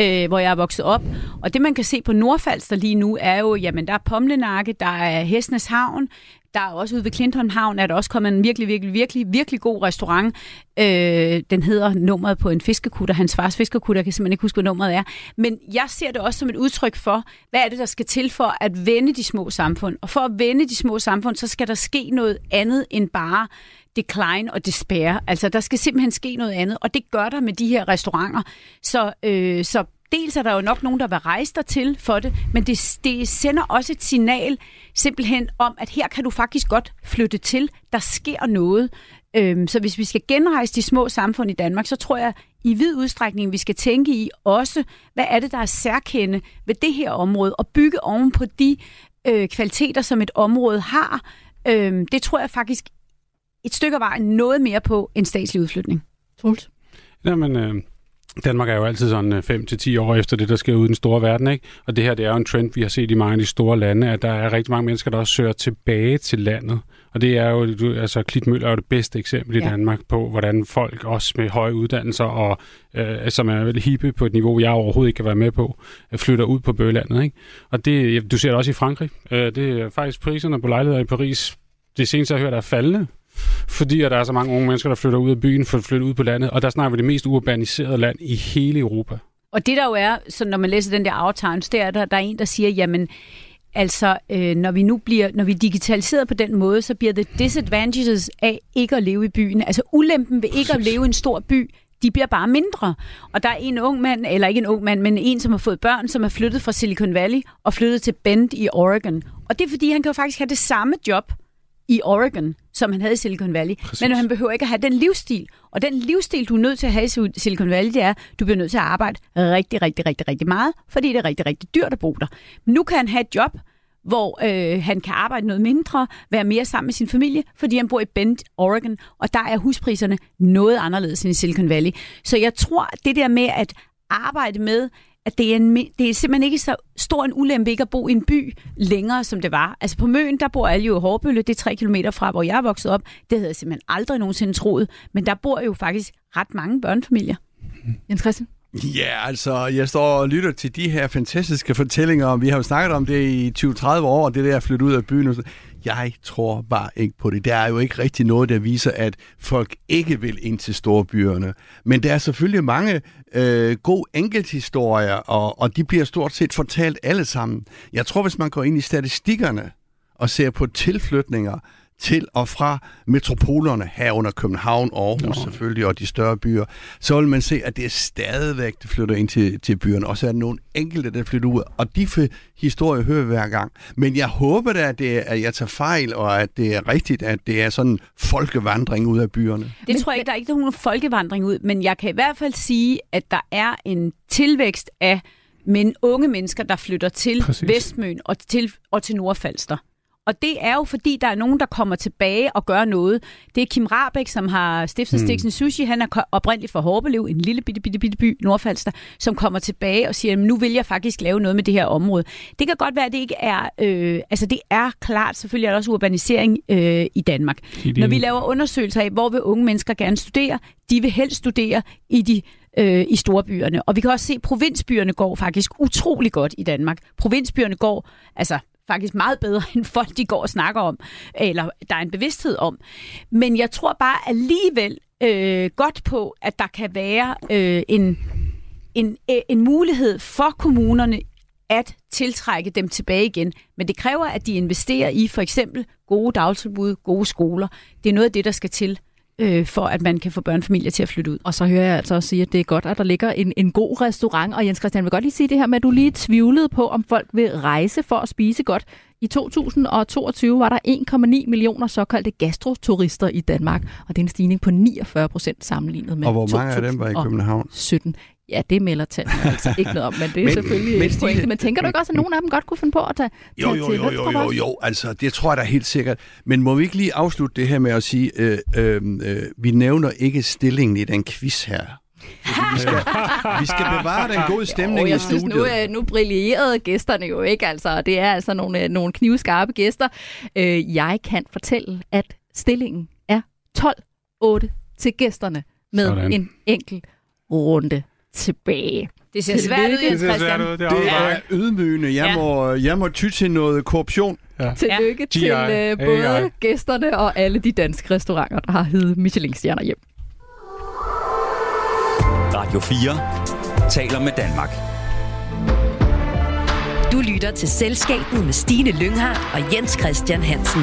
øh, hvor jeg er vokset op, og det, man kan se på Nordfalster lige nu, er jo, jamen, der er Pomlenakke, der er Hesnes Havn, der er også ude ved Clinton Havn, er der også kommet en virkelig, virkelig, virkelig, virkelig god restaurant. Øh, den hedder nummeret på en fiskekutter, hans fars fiskekutter, jeg kan simpelthen ikke huske, hvad nummeret er. Men jeg ser det også som et udtryk for, hvad er det, der skal til for at vende de små samfund. Og for at vende de små samfund, så skal der ske noget andet end bare decline og despair. Altså, der skal simpelthen ske noget andet, og det gør der med de her restauranter. Så, øh, så dels er der jo nok nogen, der vil rejse dig til for det, men det, det sender også et signal simpelthen om, at her kan du faktisk godt flytte til. Der sker noget. Øhm, så hvis vi skal genrejse de små samfund i Danmark, så tror jeg i vid udstrækning, vi skal tænke i også, hvad er det, der er særkende ved det her område, og bygge oven på de øh, kvaliteter, som et område har. Øhm, det tror jeg faktisk et stykke af vejen noget mere på en statslig udflytning. Troels? Jamen, øh, Danmark er jo altid sådan 5-10 år efter det, der sker ude i den store verden, ikke? Og det her, det er jo en trend, vi har set i mange af de store lande, at der er rigtig mange mennesker, der også søger tilbage til landet. Og det er jo, altså Klitmøller er jo det bedste eksempel i Ja. Danmark på, hvordan folk også med høje uddannelser, og øh, som er vel hippe på et niveau, jeg overhovedet ikke kan være med på, øh, flytter ud på bøgelandet. Ikke? Og det, du ser det også i Frankrig. Øh, det er faktisk priserne på lejligheder i Paris, det seneste jeg har hørt, er faldende. Fordi at der er så mange unge mennesker, der flytter ud af byen, for at flytte ud på landet. Og der snakker vi det mest urbaniserede land i hele Europa. Og det der jo er, så når man læser den der Our Times, det er, der, der er en, der siger, jamen, altså, øh, når vi nu bliver, når vi er digitaliseret på den måde, så bliver det disadvantages af ikke at leve i byen. Altså ulempen ved ikke at leve i en stor by, de bliver bare mindre. Og der er en ung mand, eller ikke en ung mand, men en, som har fået børn, som er flyttet fra Silicon Valley og flyttet til Bend i Oregon. Og det er fordi, han kan jo faktisk have det samme job i Oregon, som han havde i Silicon Valley. Præcis. Men han behøver ikke at have den livsstil. Og den livsstil, du er nødt til at have i Silicon Valley, det er, at du bliver nødt til at arbejde rigtig, rigtig, rigtig, rigtig meget, fordi det er rigtig, rigtig dyrt at bo der. Nu kan han have et job, hvor øh, han kan arbejde noget mindre, være mere sammen med sin familie, fordi han bor i Bend, Oregon, og der er huspriserne noget anderledes end i Silicon Valley. Så jeg tror, det der med at arbejde med, at det er, en, det er simpelthen ikke så stor en ulempe ikke at bo i en by længere, som det var. Altså på Møn, der bor alle jo i Hårbølle, det er tre kilometer fra, hvor jeg er vokset op. Det havde jeg simpelthen aldrig nogensinde troet. Men der bor jo faktisk ret mange børnefamilier. Jens Christian? Ja, altså, jeg står og lytter til de her fantastiske fortællinger, og vi har jo snakket om det i 20-30 år, det der at flytte ud af byen. Jeg tror bare ikke på det. Der er jo ikke rigtig noget, der viser, at folk ikke vil ind til storbyerne. Men der er selvfølgelig mange øh, gode enkelthistorier, og, og de bliver stort set fortalt alle sammen. Jeg tror, hvis man går ind i statistikkerne og ser på tilflytninger til og fra metropolerne herunder København, Aarhus selvfølgelig, og de større byer, så vil man se, at det er stadigvæk, der flytter ind til, til byerne. Og så er der nogle enkelte, der flytter ud, og de historier hører vi hver gang. Men jeg håber da, at, det er, at jeg tager fejl, og at det er rigtigt, at det er sådan en folkevandring ud af byerne. Det tror jeg ikke, der er ikke nogen folkevandring ud, men jeg kan i hvert fald sige, at der er en tilvækst af men unge mennesker, der flytter til. Præcis. Vestmøn og til, og til Nordfalster. Og det er jo fordi, der er nogen, der kommer tilbage og gør noget. Det er Kim Rabeck, som har stiftet hmm. Stiksen Sushi. Han er oprindeligt fra Horbelev, en lille bitte, bitte, bitte by, Nordfalster, som kommer tilbage og siger, "Jamen, nu vil jeg faktisk lave noget med det her område. Det kan godt være, at det ikke er... Øh, altså, det er klart, selvfølgelig er der også urbanisering øh, i Danmark. Helt Når vi laver undersøgelser af, hvor vil unge mennesker gerne studere, de vil helst studere i de øh, i storbyerne. Og vi kan også se, at provinsbyerne går faktisk utrolig godt i Danmark. Provinsbyerne går altså faktisk meget bedre, end folk de går og snakker om, eller der er en bevidsthed om. Men jeg tror bare alligevel øh, godt på, at der kan være øh, en, en, øh, en mulighed for kommunerne at tiltrække dem tilbage igen. Men det kræver, at de investerer i for eksempel gode dagtilbud, gode skoler. Det er noget af det, der skal til, øh, for at man kan få børnefamilier til at flytte ud. Og så hører jeg altså også sige, at det er godt, at der ligger en, en god restaurant. Og Jens Christian, vil godt lige sige det her med, at du lige tvivlede på, om folk vil rejse for at spise godt. I 2022 var der 1,9 millioner såkaldte gastroturister i Danmark, og det er en stigning på 49 procent sammenlignet med Og hvor mange af dem var i 2017. København? 17. Ja, det melder tallene altså ikke noget om, men det er Men- selvfølgelig men pointe. Men tænker du ikke også, at nogle af dem godt kunne finde på at tage, Jo, tage jo, til jo, jo, jo, jo, altså det tror jeg da helt sikkert. Men må vi ikke lige afslutte det her med at sige, øh, øh, øh, vi nævner ikke stillingen i den quiz her. Vi skal, vi skal bevare den gode stemning Og i jeg synes, studiet. nu, øh, nu brillerede gæsterne jo ikke, altså. Det er altså nogle, øh, nogle knivskarpe gæster. Øh, jeg kan fortælle, at stillingen er 12-8 til gæsterne med Sådan. en enkelt runde tilbage. Det ser svært ud. Jens Christian. det Det er ydmygende. Jeg, Ja. må, jeg må ty til noget korruption. Tillykke GI. til øh, både AI. gæsterne og alle de danske restauranter, der har heddet Michelin-stjerner hjem. Radio 4 taler med Danmark. Du lytter til Selskabet med Stine Lynghardt og Jens Christian Hansen.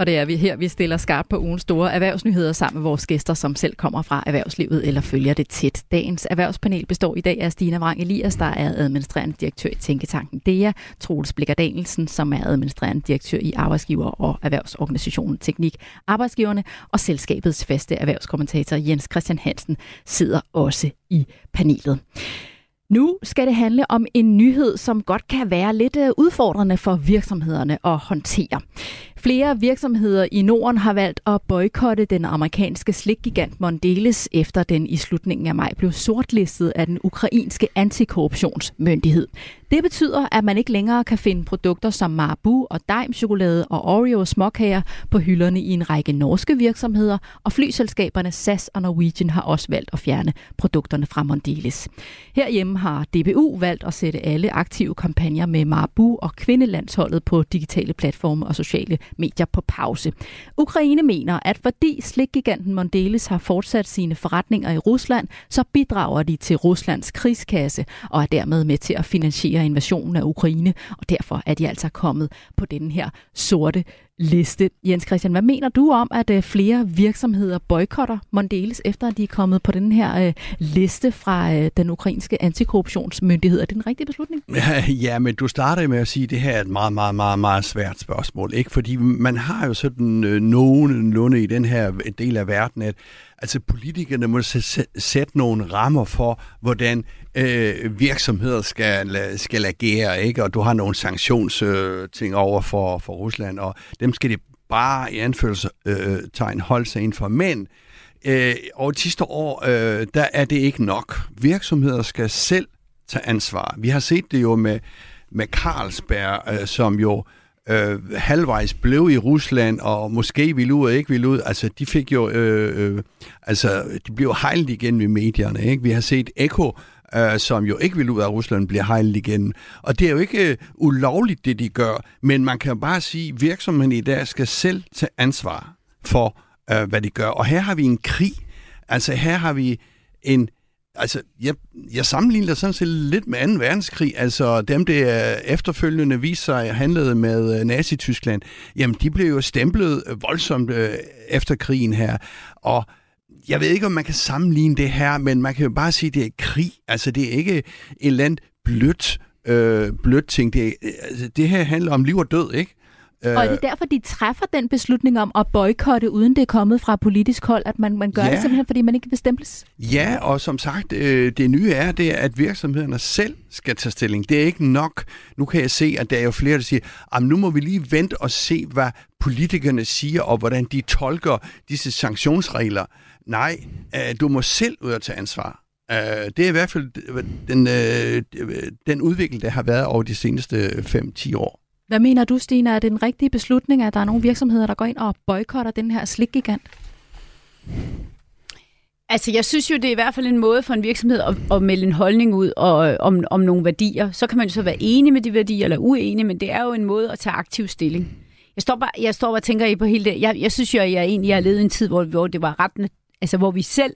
Og det er vi her, vi stiller skarpt på ugens store erhvervsnyheder sammen med vores gæster, som selv kommer fra erhvervslivet eller følger det tæt. Dagens erhvervspanel består i dag af Stina Vrang Elias, der er administrerende direktør i Tænketanken DEA, Troels Blikker Danielsen, som er administrerende direktør i Arbejdsgiver- og Erhvervsorganisationen Teknik Arbejdsgiverne, og selskabets faste erhvervskommentator Jens Christian Hansen sidder også i panelet. Nu skal det handle om en nyhed, som godt kan være lidt øh, udfordrende for virksomhederne at håndtere. Flere virksomheder i Norden har valgt at boykotte den amerikanske slikgigant Mondelez, efter den i slutningen af maj blev sortlistet af den ukrainske antikorruptionsmyndighed. Det betyder, at man ikke længere kan finde produkter som Marabu og Daim chokolade og Oreo småkager på hylderne i en række norske virksomheder, og flyselskaberne SAS og Norwegian har også valgt at fjerne produkterne fra Mondelez. Herhjemme har DBU valgt at sætte alle aktive kampagner med Marabu og kvindelandsholdet på digitale platforme og sociale medier på pause. Ukraine mener, at fordi slikgiganten Mondelez har fortsat sine forretninger i Rusland, så bidrager de til Ruslands krigskasse og er dermed med til at finansiere invasionen af Ukraine, og derfor er de altså kommet på den her sorte liste. Jens Christian, hvad mener du om, at øh, flere virksomheder boykotter Mondeles, efter at de er kommet på den her øh, liste fra øh, den ukrainske antikorruptionsmyndighed? Er det en rigtig beslutning? Ja, men du starter med at sige, at det her er et meget, meget, meget, meget svært spørgsmål. Ikke? Fordi man har jo sådan øh, nogenlunde i den her øh, del af verden, at altså politikerne må sætte nogle rammer for, hvordan øh, virksomheder skal, skal agere, ikke? og du har nogle sanktionsting øh, over for, for Rusland, og dem skal de bare i anførselstegn øh, holde sig inden for. Men øh, over de sidste år, øh, der er det ikke nok. Virksomheder skal selv tage ansvar. Vi har set det jo med, med Carlsberg, øh, som jo øh, Øh, halvvejs blev i Rusland, og måske ville ud og ikke ville ud. Altså, de fik jo, øh, øh, altså, de blev hejlet igen ved medierne. Ikke? Vi har set Eko, øh, som jo ikke vil ud af Rusland, bliver hejlet igen. Og det er jo ikke øh, ulovligt, det de gør, men man kan bare sige, at virksomheden i dag skal selv tage ansvar for, øh, hvad de gør. Og her har vi en krig. Altså her har vi en Altså, jeg, jeg sammenligner sådan set lidt med 2. verdenskrig. Altså, dem, det efterfølgende viste sig handlede med øh, Nazi-Tyskland, jamen, de blev jo stemplet øh, voldsomt øh, efter krigen her. Og jeg ved ikke, om man kan sammenligne det her, men man kan jo bare sige, at det er krig. Altså, det er ikke et eller andet blødt, øh, blødt ting. Det, øh, altså, det her handler om liv og død, ikke? Og er det øh, derfor, de træffer den beslutning om at boykotte, uden det er kommet fra politisk hold, at man, man gør ja. det simpelthen, fordi man ikke kan bestemples? Ja, og som sagt, øh, det nye er, det er, at virksomhederne selv skal tage stilling. Det er ikke nok. Nu kan jeg se, at der er jo flere, der siger, nu må vi lige vente og se, hvad politikerne siger, og hvordan de tolker disse sanktionsregler. Nej, øh, du må selv ud og tage ansvar. det er i hvert fald den, den udvikling, der har været over de seneste 5-10 år. Hvad mener du, Stina? Er det en rigtig beslutning, at der er nogle virksomheder, der går ind og boykotter den her slikgigant? Altså, jeg synes jo, det er i hvert fald en måde for en virksomhed at, at melde en holdning ud og, øh, om, om nogle værdier. Så kan man jo så være enig med de værdier eller uenig, men det er jo en måde at tage aktiv stilling. Jeg står bare, jeg står bare og tænker i på hele det. Jeg, jeg synes jo, at jeg egentlig har levet en tid, hvor, hvor det var ret, altså hvor vi selv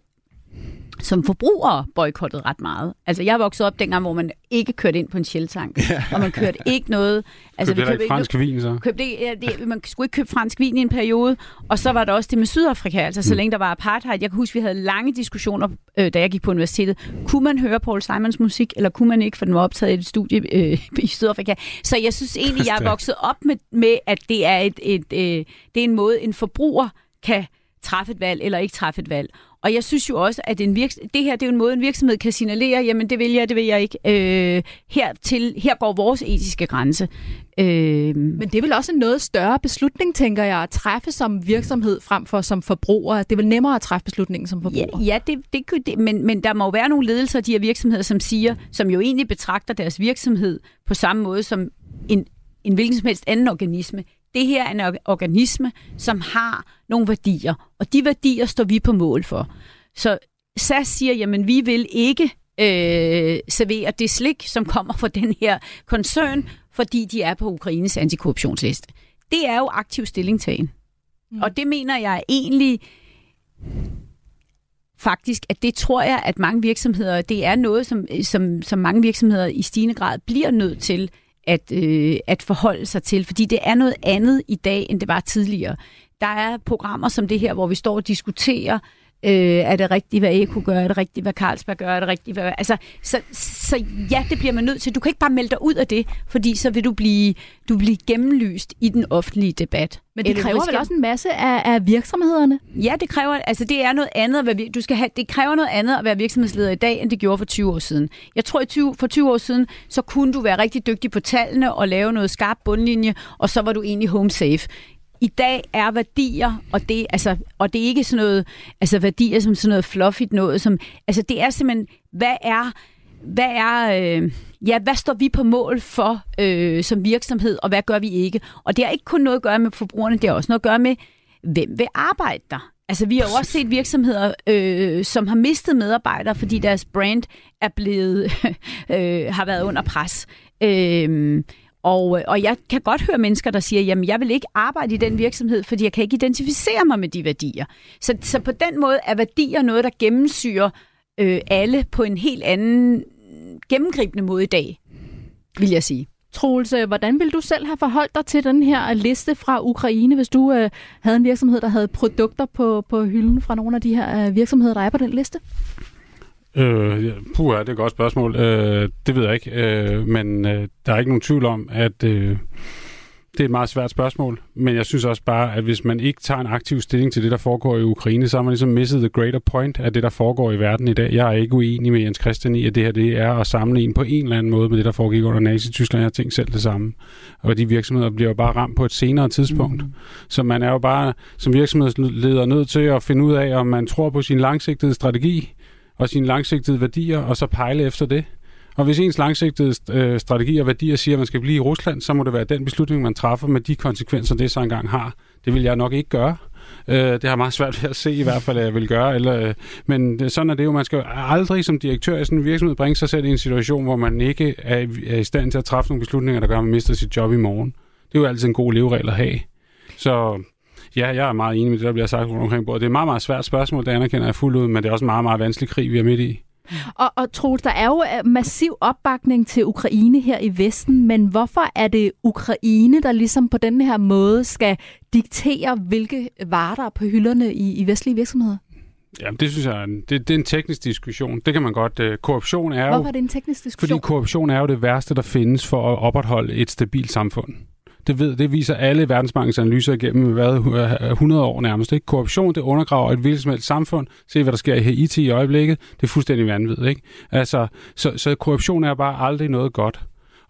som forbrugere boykottet ret meget. Altså, jeg voksede op dengang, hvor man ikke kørte ind på en shelltank, og man kørte ikke noget... Altså, købte vi købte ikke fransk vin, så? Købte, ja, det, man skulle ikke købe fransk vin i en periode, og så var der også det med Sydafrika, altså så mm. længe der var apartheid. Jeg kan huske, vi havde lange diskussioner, øh, da jeg gik på universitetet. Kunne man høre Paul Simons musik, eller kunne man ikke, for den var optaget i et studie øh, i Sydafrika. Så jeg synes egentlig, jeg er vokset op med, med at det er, et, et, øh, det er en måde, en forbruger kan træffe et valg eller ikke træffe et valg. Og jeg synes jo også, at en virks- det her det er en måde, en virksomhed kan signalere, jamen det vil jeg, det vil jeg ikke. Øh, her, til, her går vores etiske grænse. Øh, Men det er vel også en noget større beslutning, tænker jeg, at træffe som virksomhed frem for som forbruger. Det er vel nemmere at træffe beslutningen som forbruger? Ja, ja det, det, det, men, men der må jo være nogle ledelser af de her virksomheder, som siger, som jo egentlig betragter deres virksomhed på samme måde som en, en hvilken som helst anden organisme det her er en organisme, som har nogle værdier, og de værdier står vi på mål for. Så SAS siger, jamen vi vil ikke øh, servere det slik, som kommer fra den her koncern, fordi de er på Ukraines antikorruptionsliste. Det er jo aktiv stillingtagen. Mm. Og det mener jeg egentlig faktisk, at det tror jeg, at mange virksomheder, det er noget, som, som, som mange virksomheder i stigende grad bliver nødt til at, øh, at forholde sig til, fordi det er noget andet i dag, end det var tidligere. Der er programmer som det her, hvor vi står og diskuterer, øh, er det rigtigt, hvad Eko gør, er det rigtigt, hvad Carlsberg gør, er det rigtigt, hvad... Altså, så, så ja, det bliver man nødt til. Du kan ikke bare melde dig ud af det, fordi så vil du blive, du blive gennemlyst i den offentlige debat. Men det kræver vel også en masse af, af virksomhederne? Ja, det kræver, altså det er noget andet, at være, du skal have, det kræver noget andet at være virksomhedsleder i dag, end det gjorde for 20 år siden. Jeg tror, at 20, for 20 år siden, så kunne du være rigtig dygtig på tallene og lave noget skarp bundlinje, og så var du egentlig home safe i dag er værdier, og det, altså, og det er ikke sådan noget, altså værdier som sådan noget fluffigt noget, som, altså det er simpelthen, hvad er, hvad er, øh, ja, hvad står vi på mål for øh, som virksomhed, og hvad gør vi ikke? Og det har ikke kun noget at gøre med forbrugerne, det har også noget at gøre med, hvem vil arbejde der? Altså, vi har jo også set virksomheder, øh, som har mistet medarbejdere, fordi deres brand er blevet, øh, har været under pres. Øh, og, øh, og jeg kan godt høre mennesker, der siger, jamen jeg vil ikke arbejde i den virksomhed, fordi jeg kan ikke identificere mig med de værdier. Så, så på den måde er værdier noget, der gennemsyrer øh, alle på en helt anden gennemgribende måde i dag, vil jeg sige. Troels, øh, hvordan vil du selv have forholdt dig til den her liste fra Ukraine, hvis du øh, havde en virksomhed, der havde produkter på, på hylden fra nogle af de her øh, virksomheder, der er på den liste? Øh, puh, det er et godt spørgsmål. Øh, det ved jeg ikke, øh, men øh, der er ikke nogen tvivl om, at øh, det er et meget svært spørgsmål. Men jeg synes også bare, at hvis man ikke tager en aktiv stilling til det, der foregår i Ukraine, så har man ligesom misset the greater point af det, der foregår i verden i dag. Jeg er ikke uenig med Jens Christian i, at det her det er at sammenligne på en eller anden måde med det, der foregik under Nazi-Tyskland. Jeg har tænkt selv det samme. Og de virksomheder bliver jo bare ramt på et senere tidspunkt. Mm. Så man er jo bare som virksomhedsleder nødt til at finde ud af, om man tror på sin langsigtede strategi, og sine langsigtede værdier, og så pejle efter det. Og hvis ens langsigtede øh, strategi og værdier siger, at man skal blive i Rusland, så må det være den beslutning, man træffer med de konsekvenser, det så engang har. Det vil jeg nok ikke gøre. Øh, det har meget svært ved at se i hvert fald, at jeg vil gøre. Eller, øh, men det, sådan er det jo. Man skal jo aldrig som direktør i sådan en virksomhed bringe sig selv i en situation, hvor man ikke er, er i stand til at træffe nogle beslutninger, der gør, at man mister sit job i morgen. Det er jo altid en god leveregel at have. Så Ja, jeg er meget enig med det, der bliver sagt rundt omkring bordet. Det er et meget, meget svært spørgsmål, det anerkender jeg fuldt ud, men det er også en meget, meget vanskelig krig, vi er midt i. Og, og Troels, der er jo øh, massiv opbakning til Ukraine her i Vesten, men hvorfor er det Ukraine, der ligesom på den her måde skal diktere, hvilke varer der er på hylderne i, i vestlige virksomheder? Ja, det synes jeg, det, det er en teknisk diskussion. Det kan man godt. Uh, korruption er Hvorfor jo... er det en teknisk diskussion? Fordi korruption er jo det værste, der findes for at opretholde et stabilt samfund. Det, ved, det viser alle verdensbankens analyser igennem hvad, 100 år nærmest. Ikke? Korruption, det undergraver et hvilket som helst samfund. Se, hvad der sker i Haiti i øjeblikket. Det er fuldstændig vanvittigt. Ikke? Altså, så, så korruption er bare aldrig noget godt.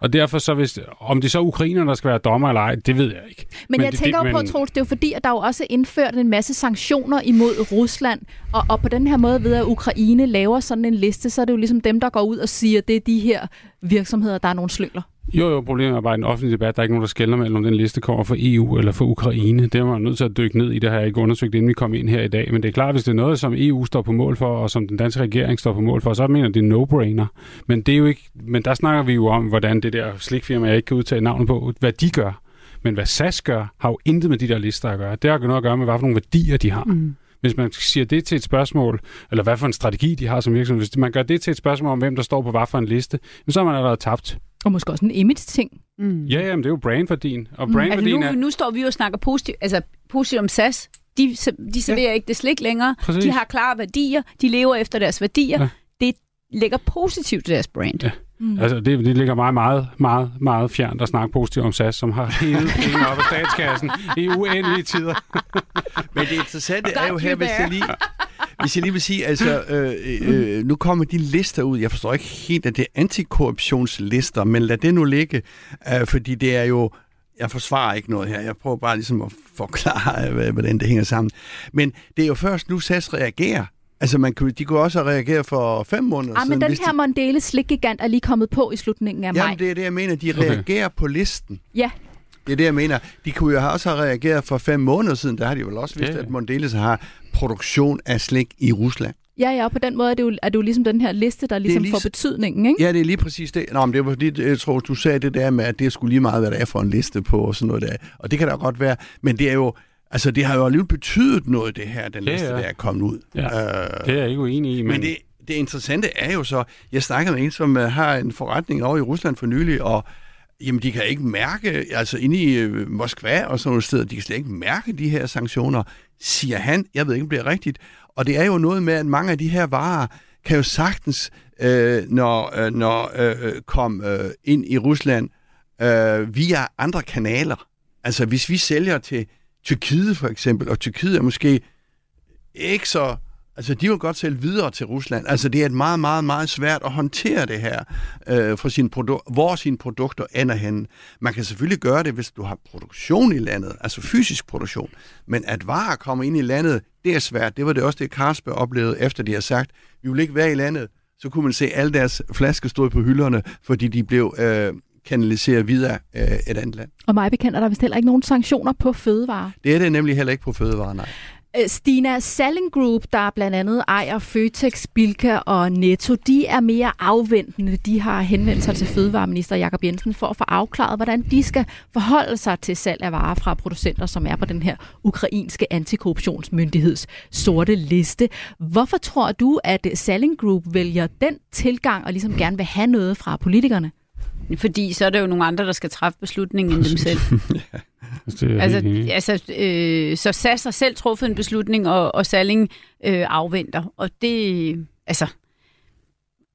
Og derfor så, hvis, om det så er ukrainer, der skal være dommer eller ej, det ved jeg ikke. Men, men jeg det, tænker det, jo på, Troels, det er jo fordi, at der jo også er indført en masse sanktioner imod Rusland, og, og på den her måde ved at Ukraine laver sådan en liste, så er det jo ligesom dem, der går ud og siger, at det er de her virksomheder, der er nogle slyngler. Jo, jo, problemet er bare en offentlig debat, der er ikke nogen, der skælder mellem, om den liste kommer fra EU eller fra Ukraine. Det er man nødt til at dykke ned i, det har jeg ikke undersøgt, inden vi kom ind her i dag. Men det er klart, hvis det er noget, som EU står på mål for, og som den danske regering står på mål for, så mener det er no-brainer. Men, det er jo ikke, men der snakker vi jo om, hvordan det der slikfirma, jeg ikke kan udtale navnet på, hvad de gør. Men hvad SAS gør, har jo intet med de der lister at gøre. Det har noget at gøre med, hvad for nogle værdier de har. Mm. Hvis man siger det til et spørgsmål, eller hvad for en strategi de har som virksomhed, hvis man gør det til et spørgsmål om, hvem der står på hvad for en liste, så har man allerede tabt. Og måske også en image-ting. Mm. Ja, jamen, det er jo brandværdien. Og brandværdien mm. altså nu, er... nu står vi jo og snakker positivt, altså positivt om SAS. De, de serverer ja. ikke det slik længere. Præcis. De har klare værdier. De lever efter deres værdier. Ja. Det ligger positivt til deres brand. Ja. Mm. Altså, det, det ligger meget, meget, meget, meget fjernt at snakke positivt om SAS, som har hævet penge op af statskassen i uendelige tider. Men det interessante er jo her, hvis jeg lige, hvis jeg lige vil sige, altså, øh, øh, nu kommer de lister ud. Jeg forstår ikke helt, at det er antikorruptionslister, men lad det nu ligge, øh, fordi det er jo jeg forsvarer ikke noget her. Jeg prøver bare ligesom at forklare, hvordan det hænger sammen. Men det er jo først nu, SAS reagerer. Altså, man kunne, de kunne også have reageret for fem måneder ja, siden. men den her de... Mondele slikgigant er lige kommet på i slutningen af Jamen, maj. Jamen, det er det, jeg mener. De okay. reagerer på listen. Ja. Det er det, jeg mener. De kunne jo også have reageret for fem måneder siden. Der har de vel også vidst, ja, ja. at Mondelez har produktion af slik i Rusland. Ja, ja, og på den måde er det, jo, er det jo ligesom den her liste, der ligesom lige, får betydningen, ikke? Ja, det er lige præcis det. Nå, men det var fordi, jeg tror, du sagde det der med, at det skulle lige meget, hvad der er for en liste på og sådan noget der. Og det kan da godt være. Men det er jo, altså det har jo alligevel betydet noget, det her, den liste, ja. der er kommet ud. Ja, øh, det er jeg ikke uenig i. Men, men det, det interessante er jo så, jeg snakkede med en, som uh, har en forretning over i Rusland for nylig, og Jamen, de kan ikke mærke, altså inde i øh, Moskva og sådan nogle steder, de kan slet ikke mærke de her sanktioner, siger han. Jeg ved ikke, om det bliver rigtigt. Og det er jo noget med, at mange af de her varer kan jo sagtens, øh, når, øh, når øh, kom øh, ind i Rusland øh, via andre kanaler. Altså, hvis vi sælger til Tyrkiet for eksempel, og Tyrkiet er måske ikke så Altså, de vil godt sælge videre til Rusland. Altså, det er et meget, meget, meget svært at håndtere det her, øh, for sin produ- hvor sine produkter ender henne. Man kan selvfølgelig gøre det, hvis du har produktion i landet, altså fysisk produktion. Men at varer kommer ind i landet, det er svært. Det var det også det, Carlsberg oplevede, efter de har sagt, vi vil ikke være i landet. Så kunne man se alle deres flasker stod på hylderne, fordi de blev øh, kanaliseret videre øh, et andet land. Og mig bekendt er der vist heller ikke nogen sanktioner på fødevarer. Det er det nemlig heller ikke på fødevarer, nej. Øh, Stina Salling Group, der blandt andet ejer Føtex, Bilka og Netto, de er mere afventende. De har henvendt sig til Fødevareminister Jakob Jensen for at få afklaret, hvordan de skal forholde sig til salg af varer fra producenter, som er på den her ukrainske antikorruptionsmyndigheds sorte liste. Hvorfor tror du, at Salling Group vælger den tilgang og ligesom gerne vil have noget fra politikerne? Fordi så er der jo nogle andre, der skal træffe beslutningen end dem selv. Det er altså, altså, øh, så SAS har selv truffet en beslutning, og, og Salling øh, afventer. Og det, altså, det-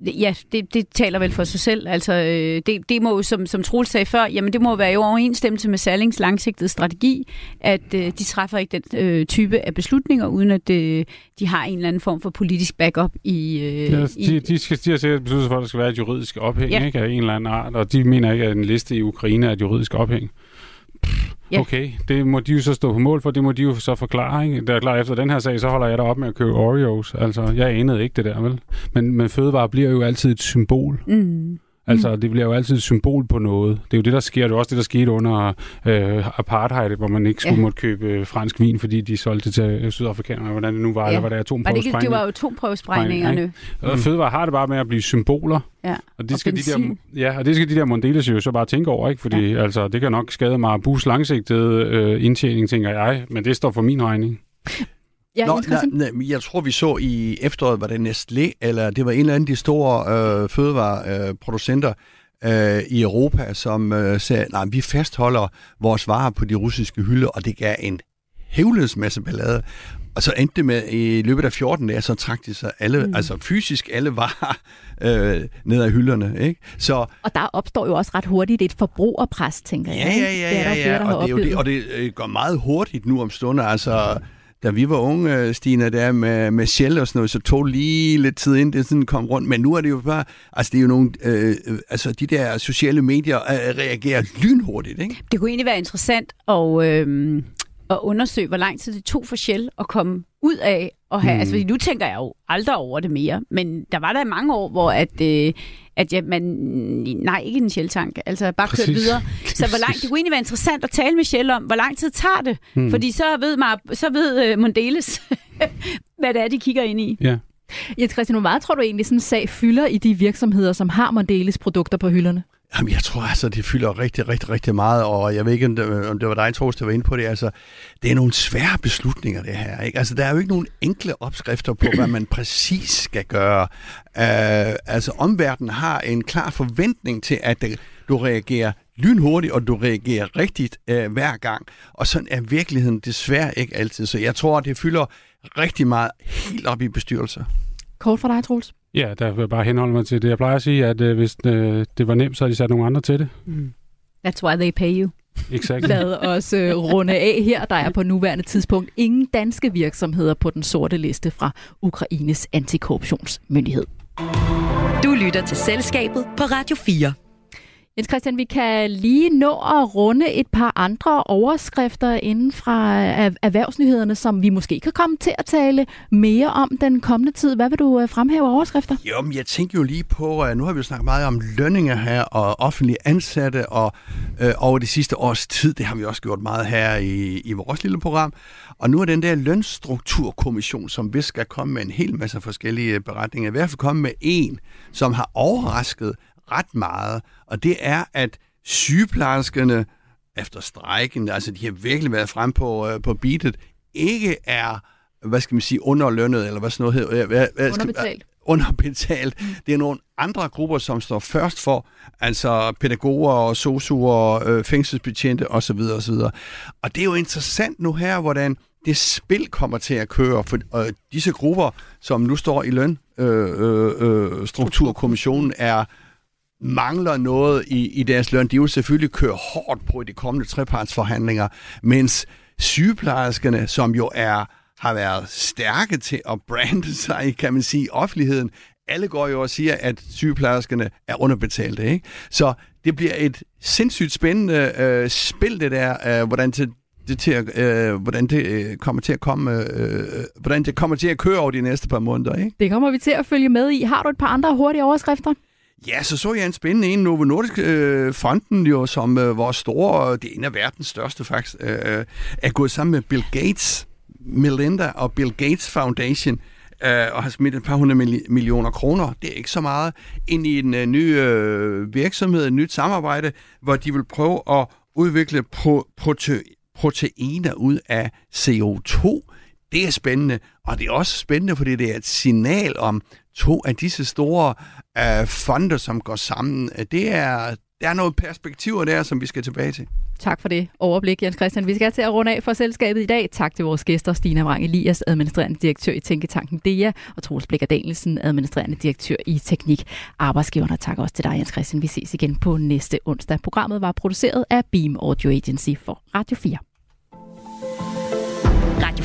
ja, det, det taler vel for sig selv. Altså, øh, det, det må jo, som, som Troels sagde før, jamen det må være i overensstemmelse med Sallings langsigtede strategi, at øh, de træffer ikke den øh, type af beslutninger, uden at øh, de har en eller anden form for politisk backup i... Øh, Ja, i de, de, skal, de har sikkert besluttet for, at der skal være et juridisk ophæng ja. ikke, af en eller anden art, og de mener ikke, at en liste i Ukraine er et juridisk ophæng. Ja. Okay, det må de jo så stå på mål for, det må de jo så forklare. Ikke? Det er klart, efter den her sag, så holder jeg da op med at købe Oreos. Altså, jeg anede ikke det der, vel? Men, men fødevare bliver jo altid et symbol. mm, Altså, det bliver jo altid et symbol på noget. Det er jo det, der sker. Det er også det, der skete under øh, apartheid, hvor man ikke skulle Ja. måtte købe øh, fransk vin, fordi de solgte til øh, sydafrikanerne, hvordan det nu var, Ja. eller var det var det, ikke, det var jo atomprøvesprægningerne. Og fødevare har det bare med at blive symboler. Ja. Og det, Og skal de der, benzin. ja, og det skal de der Mondeles jo så bare tænke over, ikke? Fordi ja. altså, det kan nok skade mig bus langsigtede øh, indtjening, tænker jeg, men det står for min regning. Ja, Nå, nej, nej, jeg tror, vi så i efteråret, var det Nestlé, eller det var en eller anden af de store øh, fødevareproducenter øh, i Europa, som øh, sagde, nej, vi fastholder vores varer på de russiske hylder, og det gav en hævledes masse ballade. Og så endte det med, i løbet af 14 dage, så trak de sig alle, mm. altså fysisk alle varer øh, ned ad hylderne. Ikke? Så Og der opstår jo også ret hurtigt et forbrugerpres, tænker jeg. Ja, ja, ja, det er der ja, jo flere, der ja. Og, det, er jo det, og det øh, går meget hurtigt nu om stunder. Altså, da vi var unge, Stine, der med, med Shell og sådan noget, så tog lige lidt tid ind, det sådan kom rundt. Men nu er det jo bare, altså det er jo nogle, øh, øh, altså de der sociale medier øh, reagerer lynhurtigt, ikke? Det kunne egentlig være interessant at, øh, at undersøge, hvor lang tid det tog for Shell at komme ud af at have... Mm. Altså, nu tænker jeg jo aldrig over det mere, men der var der mange år, hvor at, øh, at ja, man... Nej, ikke en Shell-tank. Altså, bare kørt Præcis. videre. Så hvor langt, det kunne egentlig være interessant at tale med Shell om, hvor lang tid tager det? Mm. Fordi så ved, man, så ved uh, Mondeles, hvad det er, de kigger ind i. Ja. Jens Christian, hvor meget tror du egentlig, sådan en sag fylder i de virksomheder, som har Mondeles produkter på hylderne? Jamen, jeg tror altså, det fylder rigtig, rigtig, rigtig meget, og jeg ved ikke, om det, om det var dig, Troels, der var inde på det. Altså, det er nogle svære beslutninger, det her. Ikke? Altså, der er jo ikke nogen enkle opskrifter på, hvad man præcis skal gøre. Uh, altså, omverdenen har en klar forventning til, at du reagerer lynhurtigt, og du reagerer rigtigt uh, hver gang. Og sådan er virkeligheden desværre ikke altid. Så jeg tror, det fylder rigtig meget helt op i bestyrelser. Kort for dig, Troels. Ja, der vil jeg bare henholde mig til det. Jeg plejer at sige, at øh, hvis øh, det var nemt, så havde de sat nogle andre til det. That's why they pay you. Exakt. Lad os øh, runde af her. Der er på nuværende tidspunkt ingen danske virksomheder på den sorte liste fra Ukraines antikorruptionsmyndighed. Du lytter til Selskabet på Radio 4. Jens Christian, vi kan lige nå at runde et par andre overskrifter inden fra øh, erhvervsnyhederne, som vi måske kan komme til at tale mere om den kommende tid. Hvad vil du øh, fremhæve overskrifter? Jo, men jeg tænker jo lige på, at nu har vi jo snakket meget om lønninger her og offentlige ansatte, og øh, over de sidste års tid, det har vi også gjort meget her i, i vores lille program. Og nu er den der lønstrukturkommission, som vist skal komme med en hel masse forskellige beretninger, i hvert fald komme med en, som har overrasket ret meget, og det er, at sygeplejerskerne efter strejken, altså de har virkelig været frem på, øh, på beatet, ikke er, hvad skal man sige, underlønnet, eller hvad sådan noget hedder. Hvad, hvad skal- Underbetalt. underbetalt. Det er nogle andre grupper, som står først for, altså pædagoger og sosuer, øh, fængselsbetjente osv. osv. Og det er jo interessant nu her, hvordan det spil kommer til at køre, for øh, disse grupper, som nu står i lønstrukturkommissionen, øh, øh, strukturkommissionen, er mangler noget i, i deres løn. De vil selvfølgelig køre hårdt på i de kommende trepartsforhandlinger, mens sygeplejerskerne, som jo er har været stærke til at brande sig, kan man sige, i offentligheden. Alle går jo og siger, at sygeplejerskerne er underbetalte. Ikke? Så det bliver et sindssygt spændende øh, spil, det der, øh, hvordan det, det til at, øh, hvordan det øh, kommer til at komme, øh, øh hvordan det kommer til at køre over de næste par måneder. Ikke? Det kommer vi til at følge med i. Har du et par andre hurtige overskrifter? Ja, så så jeg en spændende en, Novo Nordisk øh, Fonden, jo, som øh, vores store, det er en af verdens største faktisk, øh, øh, er gået sammen med Bill Gates, Melinda og Bill Gates Foundation, øh, og har smidt et par hundrede millioner kroner, det er ikke så meget, ind i en øh, ny øh, virksomhed, et nyt samarbejde, hvor de vil prøve at udvikle pro- prote- proteiner ud af CO2. Det er spændende, og det er også spændende, fordi det er et signal om to af disse store øh, fonde, som går sammen. Det er, der er noget perspektiver der, som vi skal tilbage til. Tak for det overblik, Jens Christian. Vi skal til at runde af for selskabet i dag. Tak til vores gæster, Stina Wrang Elias, administrerende direktør i Tænketanken DEA, og Troels Blikker Danielsen, administrerende direktør i Teknik Arbejdsgiverne. Tak også til dig, Jens Christian. Vi ses igen på næste onsdag. Programmet var produceret af Beam Audio Agency for Radio 4.